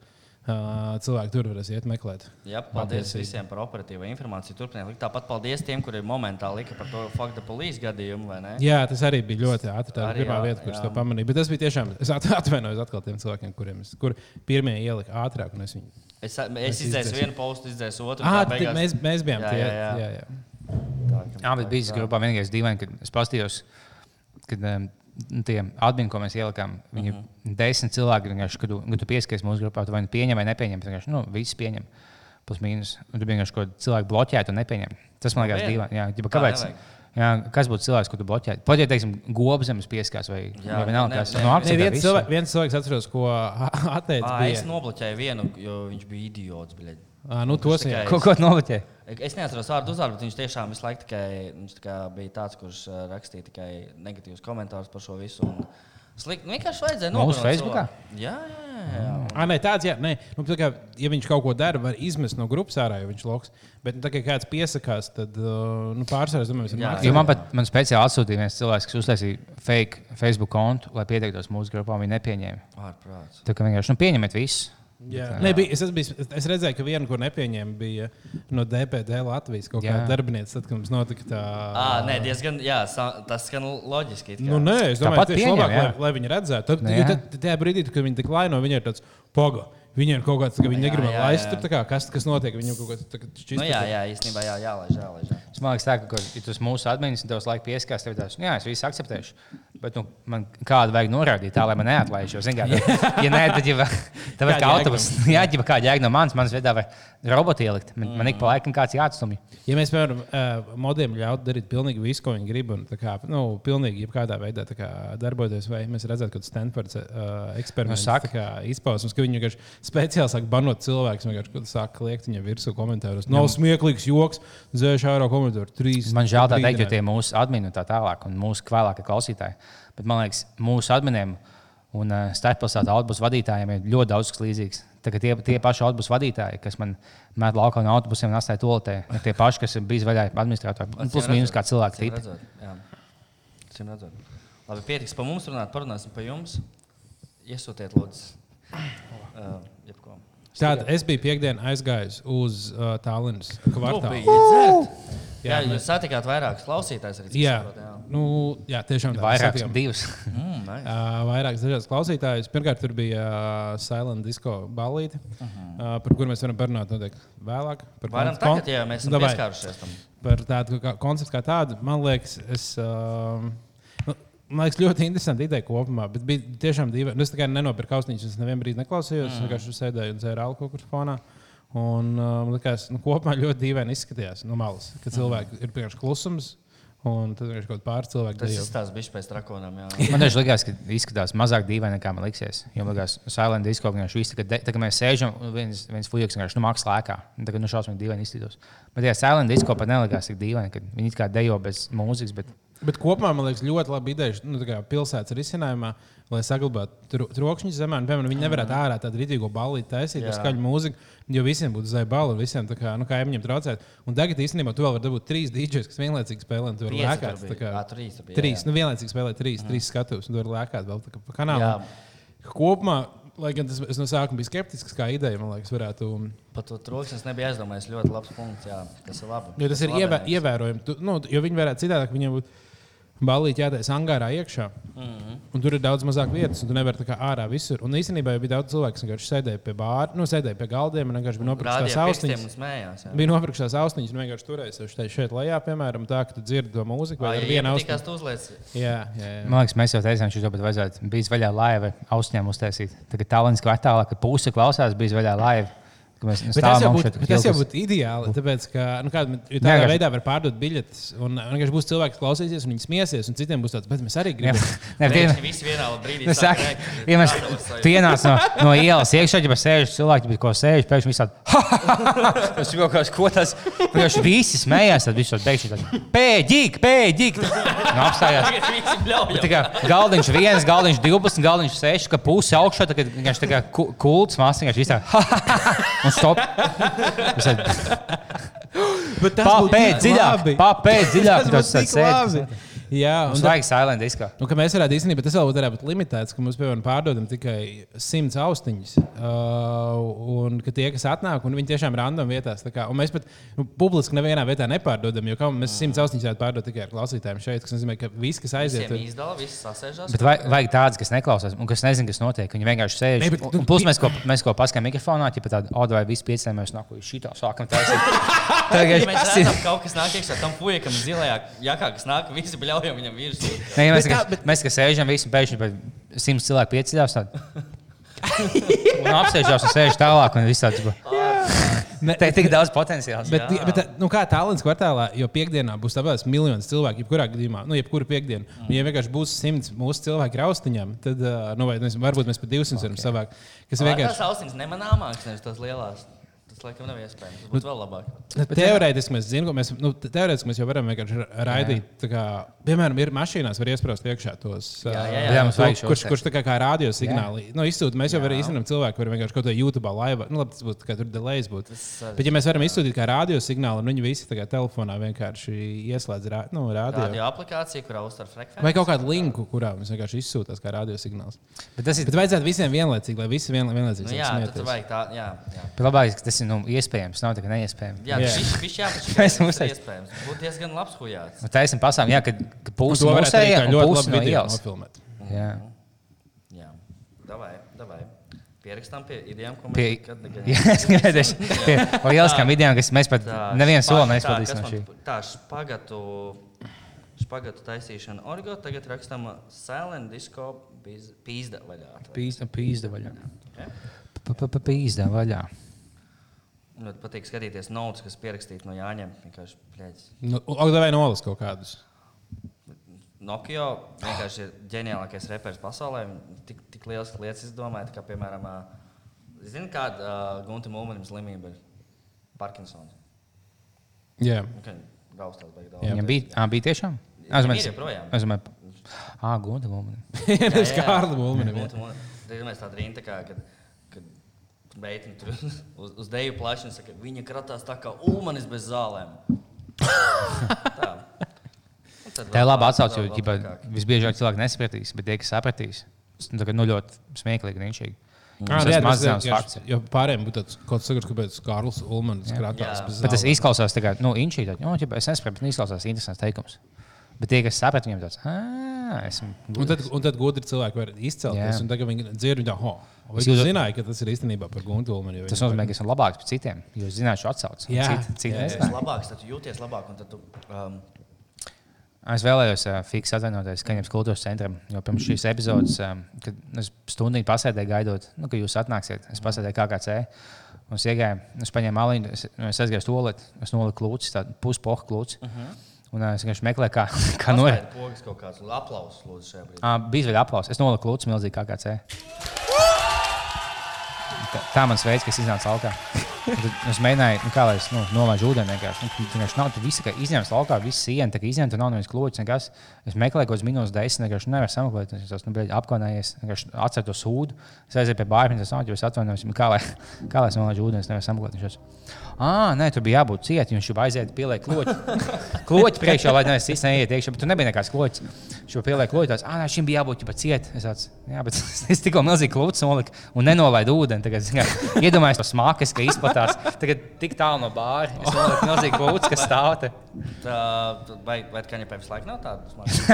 cilvēki tur varēs iet meklēt. Jā, paldies Patiesība. visiem par operatīvo informāciju. Turpiniet likt. Tāpat paldies tiem, kuri momentāli lika par to faktu polijas gadījumu. vai ne? Jā, tas arī bija ļoti ātri. Tā bija pirmā jā, vieta, kurš jā. to pamanīja. Bet tas bija tiešām. Es at- atvainojos atkal tiem cilvēkiem, kuriem es, kur pirmie ielika ātrāk. Es viņu... Es, es Mēs izdzēsu vienu postu, izdzēsu otru. ah, beigās- mēs, mēs bijām Jā, tie. jā, jā. jā, jā. Tā, Jā, bet bija grupā vienīgais dīvaini, kad es paskatījos, kad um, tie atbildīgi, ko mēs ielikām, viņi Mhm. uh -huh. desmit cilvēki, kad tu, kad tu pieskaries mūsu grupā, tu vai nu pieņem vai nepieņem. Vienkārši, nu, visi pieņem. Plus mīnus. Un tu vienkārši kaut kādu cilvēku bloķētu un nepieņem. Tas man liekas Vienu? dīvaini. Kāpēc? nevajag. Jā, kas būtu cilvēks, ko tu bloķētu? Pat ja, teiksim, gobzemes pieskās vai, Jā, vai vienalga, ne- kas ne- no akcentē viens, cilvēks, viens cilvēks atceros, ko atteicis. Bija- Es nobloķēju vienu, jo viņš bija idiots. Bļaļ. Ā, nu, tos tikai-. Ko, ko novoķē? Es neatceros vārdu uzvārdu, bet viņš tiešām visu laiku tikai, tā kā bija tāds, kurš rakstīja tikai negatīvus komentārus par šo visu. un Slikti. Nu, vienkārši vajadzēja Mūsu nogalināt Facebookā? Jā, jā, jā. jā. Ah, nē, tāds, jā, nē. Nu, tā kā, ja viņš kaut ko dara, var izmest no grupas ārā, ja viņš loks. Bet, nu, tā kā kāds piesakās, tad nu, pārsvarā, es domāju, Jā, varam Jo man pat man speciāli atsūtīja viens cilvēks, kas uztaisīja fake Facebook kontu, lai pieteiktos mūsu grupā. Viņi nepieņēma. Ārprāts. Tā kā vienkārši nu, pieņemiet visu. Jā. Nē, bija, es, es, biju, es redzēju, ka viena, kur nepieņēma, bija no DPD Latvijas kaut kāda Jā. darbiniece, tad, kad mums notika tā. À, nē, diezgan, jā, tas skan loģiski. Nu, nē, es domāju, ka tieši pieņem, labāk, jā. lai, lai viņi redzētu. Tad, Nu, jā. tad, tajā brīdī, kad viņi tik laino, viņi ir tāds poga. Viņiem ir kaut kāds, ka viņi negrib laist tur, kā, kas, kas notiek. Viņam kaut kāds tāds Nu, jā, jā, īstenībā jā, jālaiž, jālaiž. Jā. Es domāju, ka, ja tas mūsu administrācijas tev laikam pieskās, tev tāds, nu, jā, es visu akceptēšu. Bet nu, man kādu vajag norādīt, tā lai man neatlaiž. Jo, zini kā, ja nē, tad jau tā kā jēga autobus. Jā, jau kāda jēga no manas, manas vietā var robotu ielikt. Man, man ik pa laikam kāds jāatstumj. Ja mēs, piemēram, ā, modiem ļautu darīt pilnīgi visu, ko viņi grib, un tā kā, nu, pilnīgi jebkādā veidā kā, darboties, vai mēs redzētu, ka Stanfords uh, eksperiments Nu, saka. kā izpausmes, ka viņi vienkārši speciāli sāk banot cilvēkus, vienkārši kad sāk kliegt viņam virsū komentāros. Nav smieklīgs joks, zēš ārā komentāru. Trīs, Man žēl tā teikt, jo tie mūsu admini un tā tālāk, un mūsu vēlākie klausītāji. Bet man liekas, mūsu adminiem un uh, starppilsētu autobusu vadītājiem ir ļoti daudz kas līdzīgs. Kā tie, tie paši autobusu vadītāji, kas man met laukā no autobusiem un atstāja toaletē, ir tie paši, kas ir bijis vaļā administratori. Un Plus mīnus kā cilvēki. Labi, pietiks par mums runāt, parunāsim par jums. Iesūtiet, lūdzu, uh. Tātad es biju piekdienā aizgājis uz uh, Tallinas kvartālu. Jā, Jā, jūs satikāt vairākus klausītājus arī. Jā, saprotu, jā. nu, jā tiešām tā. Vairākas, divas. Mm, nice. Uh, vairākas dažādas klausītājas. Pirmkārt, tur bija uh, Silent Disco balīti, uh -huh. uh, par kuru mēs varam parunāt noteikti vēlāk. Par Varam tagad, ja mēs esam Davai. pieskārušies tam. par tādu konceptu kā tādu. Man liekas, es, uh, man liekas, ļoti interesanti ideja kopumā, bet bija tiešām dīvaini. Nu, es tikai nenopirku austiņas, es nevienu brīdi neklausījos. Mm. Es vienkārši sēdēju un dzēru alkoholu kaut kur fonā. Un uh, man liekas, nu, kopumā ļoti dīvaini izskatījās no malas, ka cilvēki ir vienkārši klusums. Un tad vienkārši kaut kāda pāris cilvēku Tas izstāsta bišķi pēc drakonām. Jā. Man liekas, likās, ka izskatās mazāk dīvaini nekā man liksies. Jo man liekas, Silent Disco vienkārši viss, kad, de, tā, kad mēs sēžam, un viens, viens fujiks vienkārši nu, mākslā lēkā. Un Tagad nu šausmīgi dīvaini izskatos. Bet jā, Silent Disco pat nelikās tik dīvaini, kad viņi kā dejo bez mūzikas. Bet... Bet kopumā man liekas, ļoti labi ideja nu, pilsētas risinājumā, lai saglabātu tro, trokšņus zemē. Un, piemēram, viņi nevarētu ārā tādu rītīgo balīti taisīt, ar skaļu mūziku, jo visiem būtu zvaigžņu balva, visiem tā kā, nu, kaimiņiem traucēt. Un tagad īstenībā tu vēl vari dabūt trīs dīdžus, kas vienlaicīgi spēlē. un lēkāt. tur bija. kā- Ā, trīs bija, Trīs, nu vienlaicīgi spēlē trīs, trīs skatus, un tu vari lēkāt vēl kā pa kanālu. Jā. Kopumā, lai gan tas no sākuma biju skeptisks, kā ideja, man liekas, varētu. Par to troksni es nebiju aizdomājies. Ļoti labs punkts. Jā, tas ir labi. Jo tas ir labi, ievē, ievērojami. Tu, nu, jo viņi varētu citādāk, viņiem būtu balīti jātaisa angārā iekšā. Mm Mhm. -hmm. Un tur ir daudz mazāk vietas, un tu nevari tā kā ārā visur. Un īstenībā jau bija daudz cilvēku, kas vienkārši sēdēja pie bāra, nu, sēdēja pie galdiem un vienkārši bija nopirkuši tās Rādīja pirkstiem austiņas. jā. Bija nopirkuši tās austiņas, un vienkārši turējušies šeit, šeit lejā, piemēram, tā, ka tu dzirdi to mūziku. Vai ar ja vienu iepatikās, austiņu? tu uzliec. Jā, jā, jā. Man liekas, mēs jau teicām, ka šis vajadzētu bijis vaļā laiva austiņām uztaisīt. Tagad tālākas kvartālā, kad puse klausās, bija vaļā laiva. Ka mēs nu, Bet tas, jau būtu, būtu ideāli. Tāpēc, ka nu, kāda, jo tādā Vienkārši- veidā var pārdot biļetes. Un un vienkārši būs cilvēki, kas klausīsies, un viņi smiesies, un citiem būs tāds, bet mēs arī gribam. Nē, Pēkšņi visi vienā brīdī saku, rēkt. ja mēs Tādos sajūta. tu ienāc no, no ielas iekšā, ja sēž cilvēki, bet ko sēž, pēkšņi viss tāds - tas ir kaut kas, ko tas - pēkšņi visi smējās, tad viss pēkšņi tāds - pēdīgi, pēdīgi. Nu, apstājās. Tagad kā galdiņš viens, galdiņš 12, galdiņš 6, ka puse augšā, tad vienkārši tā kā ku- kults vienkārši izsaka, un stop. Es tādu, Bet tas tik dziļāk, papēt dziļāk. Tas tik labi. Jā, un Mums vajag silent diskā. Nu, ka mēs varētu īstenībā, tas vēl varētu būt limitēts, ka mums, piemēram, pārdodam tikai simts austiņas. Uh, un ka tie, kas atnāk, un viņi tiešām random vietās. tā Kā, un mēs pat nu, publiski nevienā vietā nepārdodam, jo kā mēs simts austiņas varētu pārdot tikai ar klausītājiem šeit. Tas nozīmē, ka visi, kas aiziet, Visiem izdala, visi sasēžās. Bet vajag, vajag tādas, kas neklausās un kas nezina, kas notiek. Viņi vienkārši sēž. Ne, bet Un- un Plus mēs ko, mēs ko paskatām mikrofonā, ja tāda audio vai viss piecēlēmies, nāk, uz šī tā sākam taisīt. Ja mēs Tagad, redzam, ka kaut kas nāk iekšā tam puikam zilajā jakā, kas nāk, visi bļaujam viņam virsū. ja mēs, Bet tā- bet, mēs, kas sēžam, visi pēkšņi simts cilvēku pieceļās. tad- Un apsēžās un sēž tālāk, un viss tāds - Ne- te ir tik daudz potenciāls. Bet, Jā. bet nu, kā tālens kvartālā, jo piekdienā būs tāpēc miljonus cilvēku, jebkurā gadījumā, nu, jebkura piekdiena. Un, ja vienkārši būs simts mūsu cilvēku raustiņām, tad, nu, vai, nezinu, varbūt mēs pat 200 varam savākt. Kas Vienkārši vienkārši. tās austiņas nemanāmākas, nevis tās lielās. Tas laikam nav iespējams. Tas būtu vēl labāk. Nu, Teorētiski mēs zinām, ka mēs, nu, te- teorētiski mēs jau varam vienkārši ra- raidīt. tā Kā, piemēram, ir mašīnās, var iesprāst iekšā tos. Jā, jā, jā. Jā, to, kurš, te. kurš tā kā, kā radio signāli nu, izsūta. Mēs jau varam īstenībā cilvēku, kuriem vienkārši kaut kādā YouTube laivā, nu, labi, tas būtu kā tur delays. Būtu. sarežģīti, Bet, ja mēs varam izsūtīt kā radio signālu, un viņi visi tā kā telefonā vienkārši ieslēdz ra, nu, radio. Radio aplikācija, kurā uztver frekvenci. Vai kaut kādu linku, kurā mums vienkārši izsūtās kā radio signāls. Bet tas ir Bet vajadzētu visiem vienlaicīgi, lai visi vien, vienlaicīgi Nu, jā, smieties. vajag tā, jā. jā. labāk, ka tas ir nu, iespējams. Nav tā, ka neiespējams. Jā, Jā. tas viņš jāpašķir. Mēs Tas ir iespējams. Būtu diezgan labs hujāts. Un taisam pasām, jā, ka, ka Un pusi to varētu arī mūsējā kā un labi no video ielas. Jā. Jā, davai, davai. Pierakstām pie idejām, ko mēs nekad jā, es gribēju pie lieliskām idejām, kas mēs pat nevienu soli neizpildīsim no šī. Tā, špagatu, špagatu taisīšana orgo, tagad rakstam silent disco pīzda vaļā. Pīzda, pīzda vaļā. Pīzda vaļā. Man patīk skatīties notis, kas pierakstīti no Jāņiem. Vienkārši, pļēdz. Nu, ak, vai nolas kaut kādus. Nokia vienkārši ir ģeniālākais reperis pasaulē. Viņi Tik, tik liels lietas izdomāja, kā piemēram, zini, kāda uh, Gunta Mulmanim slimība ir Parkinsons. Jā. Okay, Gaustās beig daudz. Viņam bija, ā, bija tiešām? Viņam ir joprojām. Es domāju, ah, gunda gumba. Tas kā Kārlis Bulmanis. Tad mēs tādu rindu, kā, kad, meitene tur uz, uz deju plaši un saka, viņa kratās tā kā ulmanis bez zālēm. tā. Tā ir laba tā- atsauce, jo ģipa, visbiežāk cilvēki nesapratīs, bet tie, kas sapratīs, tas nu, tagad, nu, ļoti smieklīgi. Jā, Tas ir maz tas zināms ir- fakts. Jo pārējiem būtu tāds kaut kas kāpēc Kārlis Ulmans bez Bet tas izklausās tā kā, nu, inčī, tad, nu, ģipa, es nesaprotu, bet izklausās interesants teikums. Bet tie, kas saprat, viņiem tāds, ah, esmu. Un tad, un tad gudri cilvēki var izcelties. Jā. Un tagad viņi dzird, viņa oh, vai Es jūs zināja, ka tas ir īstenībā par Guntu Ulmanu. jo Tas nozīmē, ka esmu labāks par citiem, jo es zināšu atsauci. Jā. Citi, citi Jā, jā. labāks, tad jūties labāk. un Tad tu, um, Es vēlējos uh, fiksēt, atvainoties Kaņepes kultūras centram, jo pirms šīs epizodes, um, kad es stundu pasēdēju gaidot, nu, ka jūs atnāksiet, es pasēdēju KKC. Un es iegāju, es paņēmu aliņu, es, nu, es aizgāju uz toaleti, es noliku klūcis, tādu puspohu klūci. Uh -huh. Un es vienkārši meklēju, kā, kā norit. Paspēj pogas kaut kāds aplausus, lūdzu, šajā brīdī. Uh, bija vēl aplausos. Es noliku klūci milzīgi KKC. Tā, mans veids, kas iznāca laukā. Es mēģināju, nu, kā lai es nu, nolaidu ūdeni. vienkārši. Nu, vienkārši nav, tur viss izņemts laukā, viss siena, tā kā izņemta, nav neviens klūcis. Nekas. Es meklēju kaut kādas minūtes, desmit, vienkārši nevaru sameklēt. Es esmu nu, apkaunējies, atceru to sūdu. Es aizēju pie bārpienas, es nāku, es atvainojos, nu, kā lai, kā lai es nolaidu ūdeni, es nevaru sameklēt. Viņš ah, nē, tur bija jābūt ciet, viņš jau aiziet, pieliek kloķi. kloķi priekšā, lai neviens cits neiet iekšā, bet tur nebija nekāds kloķis. Šo pieliek kloķi, ah, nē, šim bija jābūt jau ciet. Es tāds, jā, bet es tikko milzīgi klūcis noliku un nenolaidu ūdeni. Tagad, zin kā, iedomājos to smakas, ka izplatās. Tagad tik tālu no bāra. Es noliku milzīgi klūcis, kas stāv te. Tā, vai vai kaņepē visu laiku nav tāda?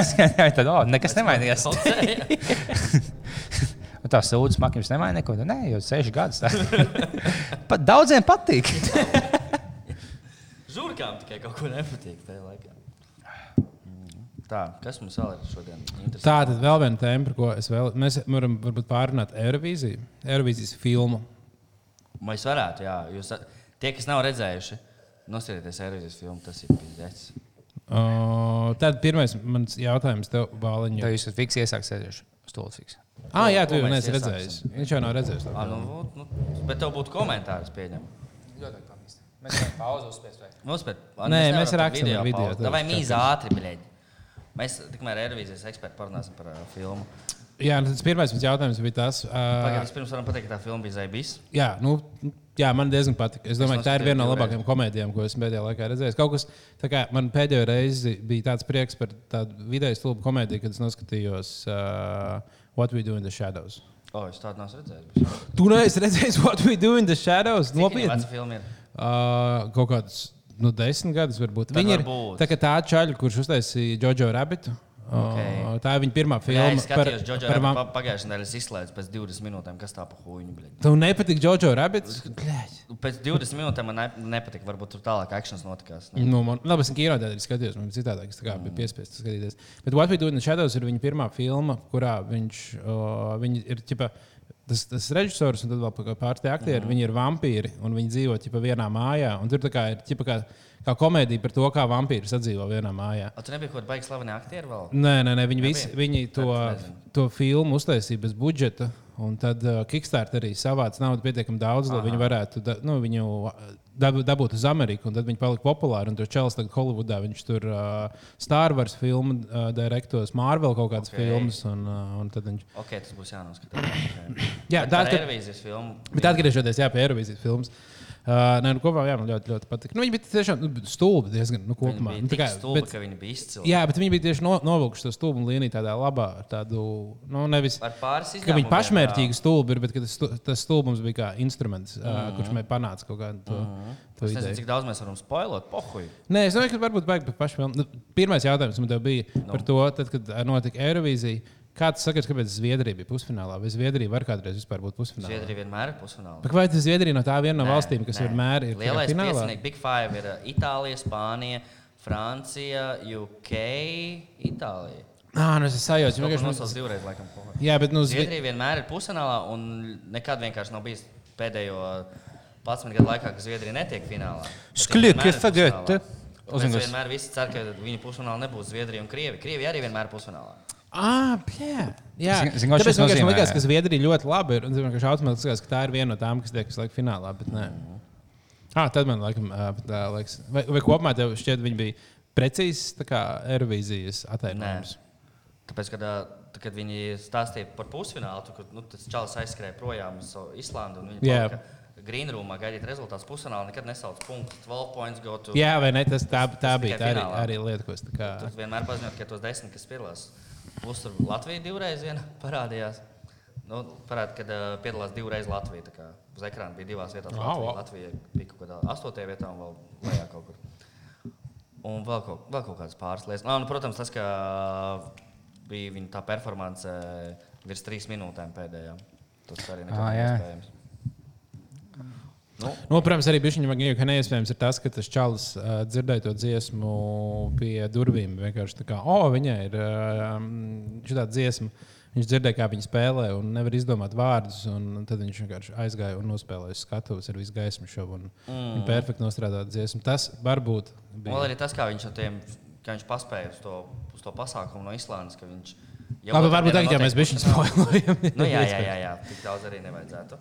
Tad, oh, nekas nemainījās. Un tā sūdzes makam nemainīja neko. Nē, jau seši gadus. Pat daudziem patīk. Žurkām tikai kaut ko nepatīk tajā laikā. Tā, kas mums vēl ir šodien? interesanti? Tā tad vēl viena tēma, par ko es vēl. Mēs varam varbūt pārrunāt Eirovīziju, Eirovīzijas filmu. Mēs varētu, jā. Jūs, tie, kas nav redzējuši, nosierieties Eiropas filmu, tas ir pīzdēts. Uh, tad pirmais mans jautājums tev, Bāliņa. Tad jūs esat fiks. Stūlis fiks. Ah, jā, tu jau mēs neesi redzējis. Viņš jau nav redzējis. to Ah, nu, vot, nu, bet tev būtu komentārs pieņem. Ļoti pamīst. Mēs varam pauzu uzspiest. vai? Nospēt, Nē, mēs rakstam ar video, tev Vai uz mīz čatiem. ātri, biļeļi. Mēs tikmēr Eirovīzijas eksperti parunāsim par uh, filmu. Jā, nu, tas pirmais jautājums bija tas. Uh, Pagaidām, pirms varam pateikt, ka tā filma bija Zaibis. jā, nu, jā, man diezgan patīk. Es domāju, ka tā ir viena no labākajām komēdijām, ko esmu pēdējā laikā redzējis. Kaut kas, kā man pēdējo reizi bija tāds prieks par tādu vidēju stulbu komēdiju, kad es noskatījos uh, What We Do in the Shadows. O, es tādu neesmu redzējis. Tu neesi redzējis What We Do in the Shadows? Nopietni. Uh, kaut kāds nu, desmit gadus, varbūt. Tad Viņa ir varbūt. tā, kā tā čaļa, kurš uztaisīja Jojo Rabbitu. Okay. Tā ir viņa pirmā Jā, filma. es skatījos, ka par Džordžs vam- pagājušajā nedēļā izslēdz pēc 20 minūtēm, kas tā pa huīņu. Tev nepatīk Jojo Rabbits? Pēc 20 minūtēm man ne, nepatika. Varbūt tur tālāk akcents notikās. Ne? Nu, man, labi, es kino tādā skatījos, man citādi. Es kā biju piespiests skatīties. Bet What We Do in the Shadows ir viņa pirmā filma, kurā viņš uh, ir. Ķipa, Tas, tas režisors un tie aktieri, mm. viņi ir vampīri un viņi dzīvo ķipa, vienā mājā. un Tur tā kā ir ķipa, kā, kā komēdija par to, kā vampīri sadzīvo vienā mājā. A, tu nebija kaut kāda baigta slavena aktiera vēl? Nē, nē, nē viņi, visi, viņi to, to filmu uztaisīja bez budžeta. Un tad uh, Kickstarter arī savāca naudu pietiekami daudz, lai viņi varētu da, nu, viņu uh, dab, dabūt uz Ameriku. Tad viņi palika populāri. Un tur Čels tagad Holivudā viņš tur uh, Star Wars filmu uh, direktos, Marvel kaut kādas Ok. okay. filmas. Un, uh, un viņš... Ok, tas būs jānoskatās. Jā, tā ir. Eirovīzijas filmu. Bet atgriežoties jā, pie Eirovīzijas filmas. Uh, nē, nu, kopumā jā, man ļoti, ļoti patīk. Nu, viņi bija tiešām nu, stulbi diezgan nu, kopumā. bija Nu, stulba, bet- ka viņi bija izcili. Jā, bet viņi bija tieši no, novilkuši to stulbu līniju tādā labā, tādu, nu, nevis. Pāris Ka viņi pašmērķīgi stulbi ir, bet tas, tas stulbums bija kā instruments, mm. -hmm. uh, kurš man panāca kaut kādu to, mm -hmm. Es nezinu, ideju. cik daudz mēs varam spoilot. Pohuj. Nē, es domāju, ka varbūt vajag pat pašu. Nu, pirmais jautājums man bija no. par to, tad, kad notika Eirovīzija. Kāds saka, kāpēc Zviedrija bija pusfinālā? Vai Zviedrija var kādreiz vispār būt pusfinālā? Zviedrija vienmēr ir pusfinālā. Bet vai tas Zviedrija no tā viena no Nē, valstīm, kas nē. vienmēr ir Lielais finālā? Big Five ir uh, Itālija, Spānija, Francija, UK, Itālija. Nā, nu es sajūtu, ka viņš nosaucu divreiz, laikam. Jā, bet nu, Zvi... Zviedrija vienmēr ir pusfinālā, un nekad vienkārši nav bijis pēdējo 11 gadu laikā, ka Zviedrija netiek finālā. Bet viņi Skļuki, vienmēr visi cer, ka viņu pusfinālā nebūs Zviedrija un Krievija. Krievija arī vienmēr ir pusfinālā. Ah, jā, jā. Zin- zin, Tāpēc man vienkārši nozīmē? likās, ka Zviedrija ļoti labi ir. Un es vienkārši automātiski likās, ka tā ir viena no tām, kas tiek uz laiku finālā. Bet nē, ah, tad man laikam, tā liekas. Vai, vai kopumā tev šķiet, viņi bija precīzi tā kā Eirovīzijas attēlojums? Tāpēc, kad, ā, tad, kad viņi stāstīja par pusfinālu, tad nu, tas čalis aizskrēja projām uz savu Islandu. un Viņi Jā. palika Greenroomā gaidīt rezultātus pusfinālā, nekad nesauc punktus. 12 points go to. Jā, vai ne? Tas, tā, tā bija tā arī, arī lieta, ko es tā kā. Tur vienmēr paziņot, ka tos desmit, kas piedalās. Plus tur Latvija divreiz parādījās. Nu, parāda, kad uh, piedalās divreiz Latvija. tā kā Uz ekrāna bija divās vietās. Ah, Latvija. Latvija bija kaut kādā astotajā vietā un vēl lejā kaut kur. Un vēl kaut, vēl kaut kādas pāris lietas. Nu, protams, tas, ka bija viņa tā performance virs trīs minūtēm pēdējā. Tas arī jā. iespējams. Nu, Nu, protams, arī bija viņa neiespējams tas, ka tas čalis uh, dzirdēja to dziesmu pie durvīm. Vienkārši tā kā, oh, viņai ir uh, šī dziesma. Viņš dzirdēja, kā viņa spēlē, un nevar izdomāt vārdus. un Tad viņš vienkārši aizgāja un nospēlēja skatuves ar visu gaismu šovu. Un, mm. Perfekti nostrādāt dziesmu. Tas varbūt Un bija. vēl arī tas, kā viņš, tiem, kā viņš paspēja uz to, uz to pasākumu no Islandes. viņš Labi, varbūt tagad mēs bijām spoilējami. Nu, jā, jā, jā, jā, tik daudz arī nevajadzētu.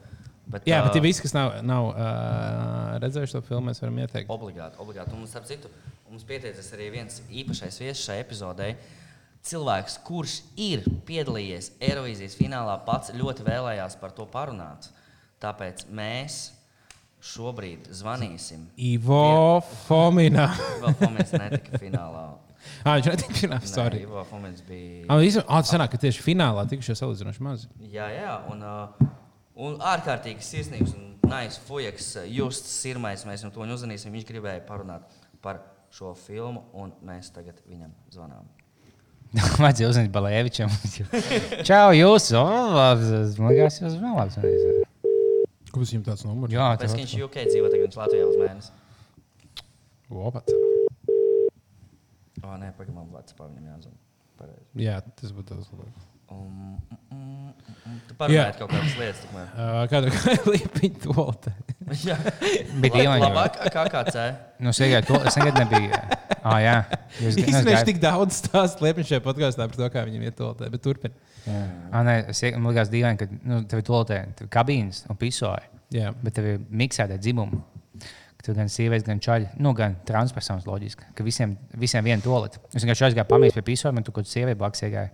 Bet, jā, bet ā, tie visi, kas nav, nav uh, redzējuši to filmu, mēs varam ieteikt. Obligāti, obligāti. Un, starp citu, mums pieteicis arī viens īpašais viesis šai epizodē. Cilvēks, kurš ir piedalījies Eirovīzijas finālā, pats ļoti vēlējās par to parunāt. Tāpēc mēs šobrīd zvanīsim. Ivo Fomina. Vēl Fomins netika finālā. ah, viņš netika finālā. Nē, Sorry. Ivo Fomins bija. Ah, tas sanāk, ka tieši finālā tikušies salīdzinoši maz. Jā, jā, un, uh, un ārkārtīgi sirsnīgs un nice fujaks, uh, Justs Sirmais. Mēs viņam to uzzinājām. Viņš gribēja parunāt par šo filmu, un mēs tagad viņam zvanām. Vajadzēja uzzināt Balēvičam. Čau, jūs! O, Man liekas, jūs vēl labs. Kāpēc viņam tāds numurs? Jā, tas viņš UK dzīvo, tagad viņš Latvijā uz mēnesi. Opats. O, nē, pagaidām, man Latvijā viņam jāzvan. Jā, tas būtu tas labāk. Um, mm, mm, mm. Tu parunāji kaut kādas lietas. tikmēr. Uh, Kāda ir līnija tolta? Jā, Bija dīvaini, labāk kā KC. Nu, sieviete, to es nekad nebiju. Ah, jā, jūs Es nezinu, gāju- tik daudz stāstu liepni šajā podkāstā par to, kā viņam iet toltē, bet turpini. Ah, nē, es man liekas, dīvaini, ka nu, tev ir tolotē, tev ir kabīnes un pisoji, Jā. bet tev ir miksēta dzimuma. Tur gan sievietes, gan čaļi, nu, gan transpersonas loģiski, ka visiem, visiem viena tolete. Es vienkārši aizgāju pamīst pie pisoja, man tur kaut kāda sieviete blakus iegāja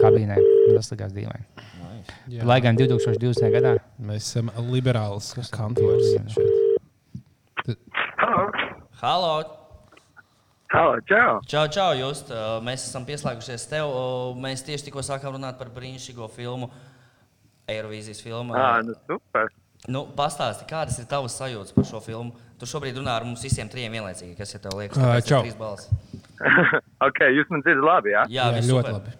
kabīnē. Tas likās dīvaini. Jā. Lai gan 2020. gadā. Mēs esam liberāls kantors. šeit. Halo! Halo, čau! Čau, čau, Just. Uh, Mēs esam pieslēgušies tev. Uh, Mēs tieši tikko sākām runāt par brīnišķīgo filmu, Eirovīzijas filmu. Ā, nu super! Nu, pastāsti, kādas ir tavas sajūtas par šo filmu? Tu šobrīd runā ar mums visiem trijiem vienlaicīgi, kas ir tev liekas, čau. trīs balss. ok, jūs man dzirdat labi, jā? Jā, Jā, viss ļoti super. labi.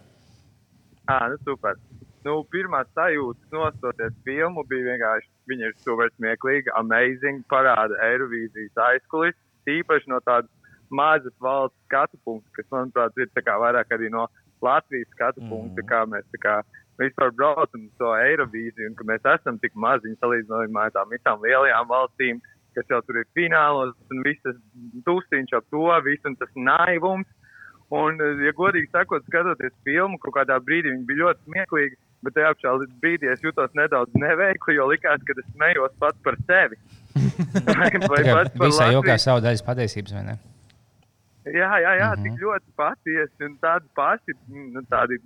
Ā, nu super. Nu, pirmā sajūta nostoties filmu bija vienkārši, viņa ir super smieklīga, amazing, parāda Eirovīzijas aizkulis, tīpaši no tādas mazas valsts skatu punkta, kas, manuprāt, ir vairāk arī no Latvijas skatu punkta, kā mēs kā vispār braucam uz to Eirovīziju, un ka mēs esam tik maziņi salīdzinājumā ar tām visām lielajām valstīm, kas jau tur ir finālos, un visas tūstiņš ap to, viss tas naivums. Un, ja godīgi sakot, skatoties filmu, kaut kādā brīdī viņa bija ļoti smieklīga, bet tajā pašā brīdī es jutos nedaudz neveikli, jo likās, ka es smējos pats par sevi. vai, vai pats par Visā jokā savu daļu patiesības, vai ne? Jā, jā, jā mm -hmm. tik ļoti patiesi un tādi paši nu, tādi,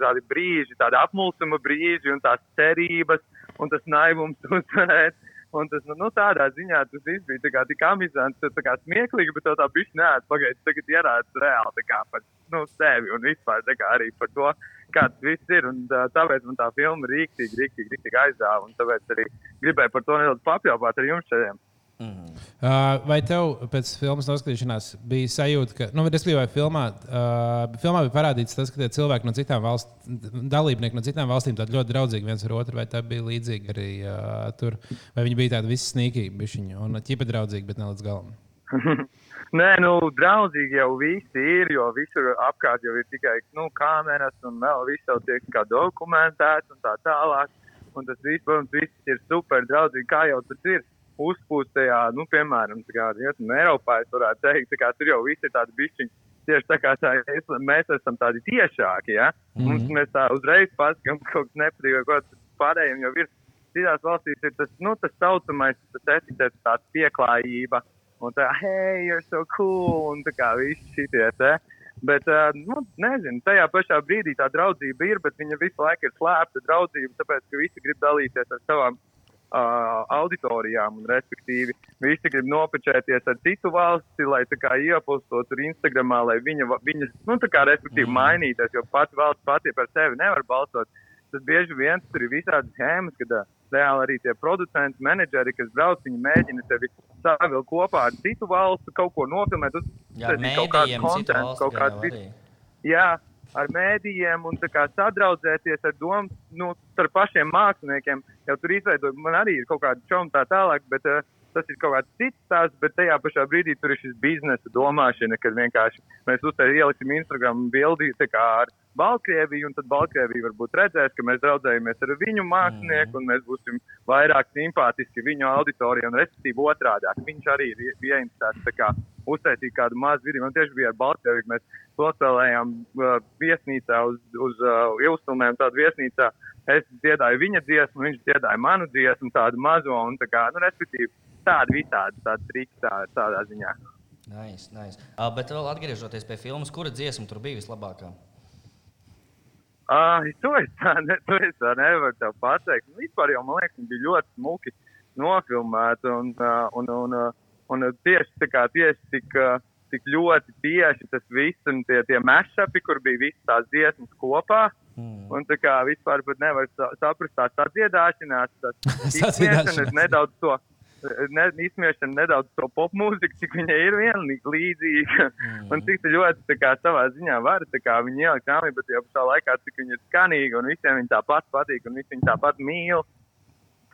tādi brīži, tādi apmulsuma brīži un tās cerības un tas naivums uzvarēt. Un tas nu, nu, tādā ziņā tas viss bija tā kā, tik amizants, tā kā smieklīgi, bet tev tā bišķi nē, pagaidi, tagad ierāds reāli tā kā par nu, sevi un vispār tā kā arī par to, kāds viss ir. Un, tā, tāpēc man tā filma rīktīgi, rīktīgi, rīktīgi aizdāva. Un tāpēc arī gribēju par to nedaudz papļāpāt ar jums šodien. Uh, Vai tev pēc filmas noskatīšanās bija sajūta, ka, nu, respektīvi, filmā, uh, filmā bija parādīts tas, ka tie cilvēki no citām valstīm, dalībnieki no citām valstīm ļoti draudzīgi viens ar otru, vai tā bija līdzīga arī uh, tur, vai viņi bija tādi visi snīkīgi, bišķiņi, un ķipa draudzīgi, bet ne līdz galam. Nē, nu, draudzīgi jau visi ir, jo visur apkārt jau ir tikai nu, kameras un vēl viss jau tiek kā dokumentēts un tā tālāk. Un tas viss, protams, viss ir super draudzīgi, kā jau tas ir uzpūstajā, nu, piemēram, kā Rietumē Eiropā, es varētu teikt, kā tur jau viss ir tādi bišķiņi. Tieši tā kā tā, es, mēs esam tādi tiešāki, ja? Mm -hmm. Mums mēs tā uzreiz pasakām, ka kaut kas nepatīk, kas pārējiem jau ir. Citās valstīs ir tas, nu, tas saucamais, tas etiķets, tāds pieklājība. Un tā, hei, you're so cool, un tā kā visi šitie te. Bet, uh, nu, nezinu, tajā pašā brīdī tā draudzība ir, bet viņa visu laiku ir slēpta draudzība, tāpēc, ka visi grib dalīties ar savām auditorijām, un respektīvi visi grib nopečēties ar citu valsti, lai tā kā iepostot tur Instagramā, lai viņa, viņas, nu, tā kā respektīvi mm. mainīties, jo pati valsts pati par sevi nevar balsot. Tad bieži vien tur ir visādi schēmas, kad reāli arī tie producenti, menedžeri, kas brauc, viņi mēģina tevi savilkt kopā ar citu valstu, kaut ko nofilmēt, uztaisīt kaut kādu citu valstu kaut kādu arī. jā, ar mēdījiem un sadraudzēties ar domu, nu, ar pašiem māksliniekiem. Jau tur izveidot, man arī ir kaut kāda čoma tā tālāk, bet uh, tas ir kaut kāds cits stāsts, bet tajā pašā brīdī tur ir šis biznesa domāšana, kad vienkārši mēs uztaisām ieliksim Instagram bildi ar Baltkrieviju, un tad Baltkrievija varbūt redzēs, ka mēs draudzējamies ar viņu mākslinieku, un mēs būsim vairāk simpātiski viņu auditorijai, un respektīvi otrādāk. Viņš arī ir ie- ieinteresēts kā uztaisīt kādu mazu video. Man tieši bija ar Baltkrieviju, mēs spēlējām uh, viesnīcā uz, uz uh, ilgstumēm, tādu viesnīcā. Es dziedāju viņa dziesmu, viņš dziedāja manu dziesmu, tādu mazo, un tā kā, nu, respektīvi, tādi visādi, tādi triki tā, tādā ziņā. Nice, nice. Uh, bet vēl atgriežoties pie filmas, kura dziesma tur bija vislabākā? Ah, to es tā, ne, to es tā nevaru tev pateikt. Nu, vispār jau, man liekas, bija ļoti smuki nofilmēti, un, un, un, un uh, tieši, tā kā, tieši tik, tik ļoti tieši tas viss, un tie, tie mešapi, kur bija visas tās dziesmas kopā. Mm. Un tā kā vispār pat nevar sa- saprast tā sadziedāšanās, tas izsmiešana, nedaudz to, ne, izsmiešana nedaudz to popmūziku, cik viņa ir vienlīdz līdzīga. Mm. Un cik ļoti kā savā ziņā var, viņa ielikt rāmī, bet jau pašā laikā, cik viņa ir skanīga un visiem viņa tāpat patīk un visi viņa tāpat mīl.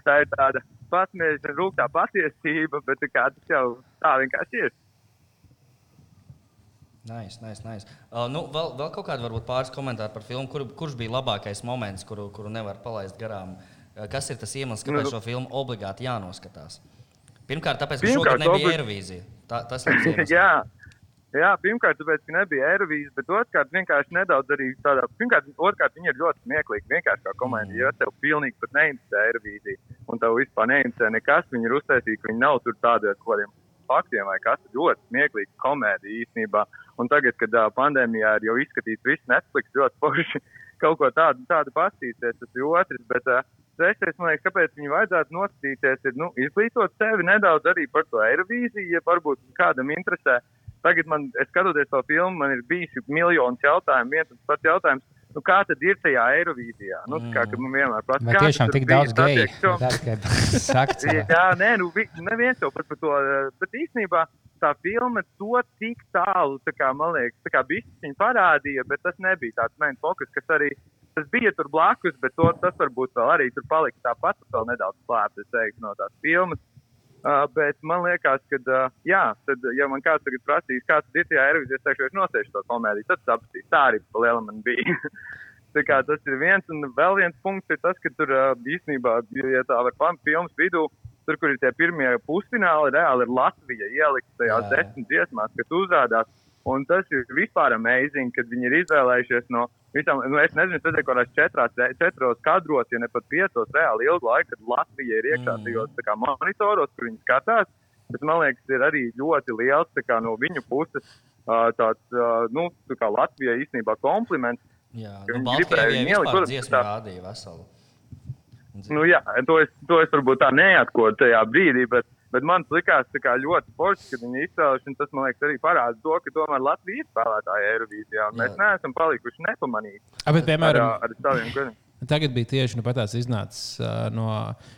Tā ir tāda pasmiešana, rūktā patiesība, bet kā tas jau tā vienkārši ir. Nice, nice, nice. Uh, nu, vēl, vēl kaut kāda varbūt pāris komentāru par filmu, kur, kurš bija labākais moments, kuru, kuru nevar palaist garām. Uh, Kas ir tas iemesls, kāpēc Nu, šo filmu obligāti jānoskatās? Pirmkārt, tāpēc, ka Pirmkārt, šogad nebija obli- Eirovīzija. Tā, tas ir iemesls. jā, jā, pirmkārt, tāpēc, ka nebija Eirovīzijas, bet otrkārt, vienkārši nedaudz arī tādā. Pirmkārt, otrkārt, viņi ir ļoti smieklīgi. Vienkārši kā komēdija, jo tev pilnīgi pat neinteresē Eirovīzija. Un tev vispār neinteresē nekas. Viņi ir uztaisīti, ka viņi nav tur tādiem kādiem faktiem vai kas. Ļoti smieklīgi komēdija īstenībā. Un tagad, kad uh, pandēmijā ir jau izskatīts viss Netflix, ļoti forši kaut ko tādu, tādu pastīties, tas ir otrs. Bet, uh, Trešais, man liekas, kāpēc viņi vajadzētu noskatīties, ir nu, izglītot sevi nedaudz arī par to Eirovīziju, ja varbūt kādam interesē. Tagad, man, es skatoties to filmu, man ir bijis miljonus jautājumu. Viens pats jautājums, nu, kā tad ir tajā Eirovīzijā? Nu, tā kā, man vienmēr prasa, kā tiešām tik daudz geju? šo-? Jā, nē, nu, vi- neviens jau par, par to. eh, Bet īstenībā tā filma to tik tālu, tā kā, man liekas, tā kā bišķiņa parādīja, bet tas nebija tāds main fokus, kas arī. Tas bija tur blakus, bet to, tas varbūt vēl arī tur palika tāpat, vēl nedaudz slēpts, es teiktu, no tās filmas. Uh, bet man liekas, ka, uh, jā, tad, ja man kāds tagad prasīs, kāds ir tajā Eirovizijā, es teikšu, es nosēšu to komēdiju, tad sapratīšu, tā arī pa liela man bija. Tā kā tas ir viens, un vēl viens punkts ir tas, ka tur uh, īstenībā, ja tā var pamanīt, filmas vidū, tur, kur ir tie pirmie pusfināli, reāli ir Latvija ielikta tajās Jā. desmit dziesmās, kas uzrādās. Un tas ir vispār amazing, kad viņi ir izvēlējušies no visām, nu, es nezinu, es redzēju, kaut kādās četrās, četros kadros, ja ne pat piecos, reāli ilgu laiku, kad Latvija ir iekšā Mm. tajos tā kā, monitoros, kur viņi skatās. Bet man liekas, ir arī ļoti liels kā, no viņu puses tāds, nu, tā kā Latvijai īstenībā kompliments. Jā, nu, Baltkrievijai vispār dziesmu rādīja veselu. Nu, jā, to es, to es varbūt tā neatkodu tajā brīdī, bet, bet man likās kā ļoti forši, ka viņi izcēluši. un Tas man liekas arī parāda to, ka tomēr Latvija ir spēlētāja Eirovīzijā. Mēs neesam palikuši nepamanīti A, bet, ar, piemēram, ā, ar saviem gadiem. Tagad bija tieši nu, patās iznācis uh, no,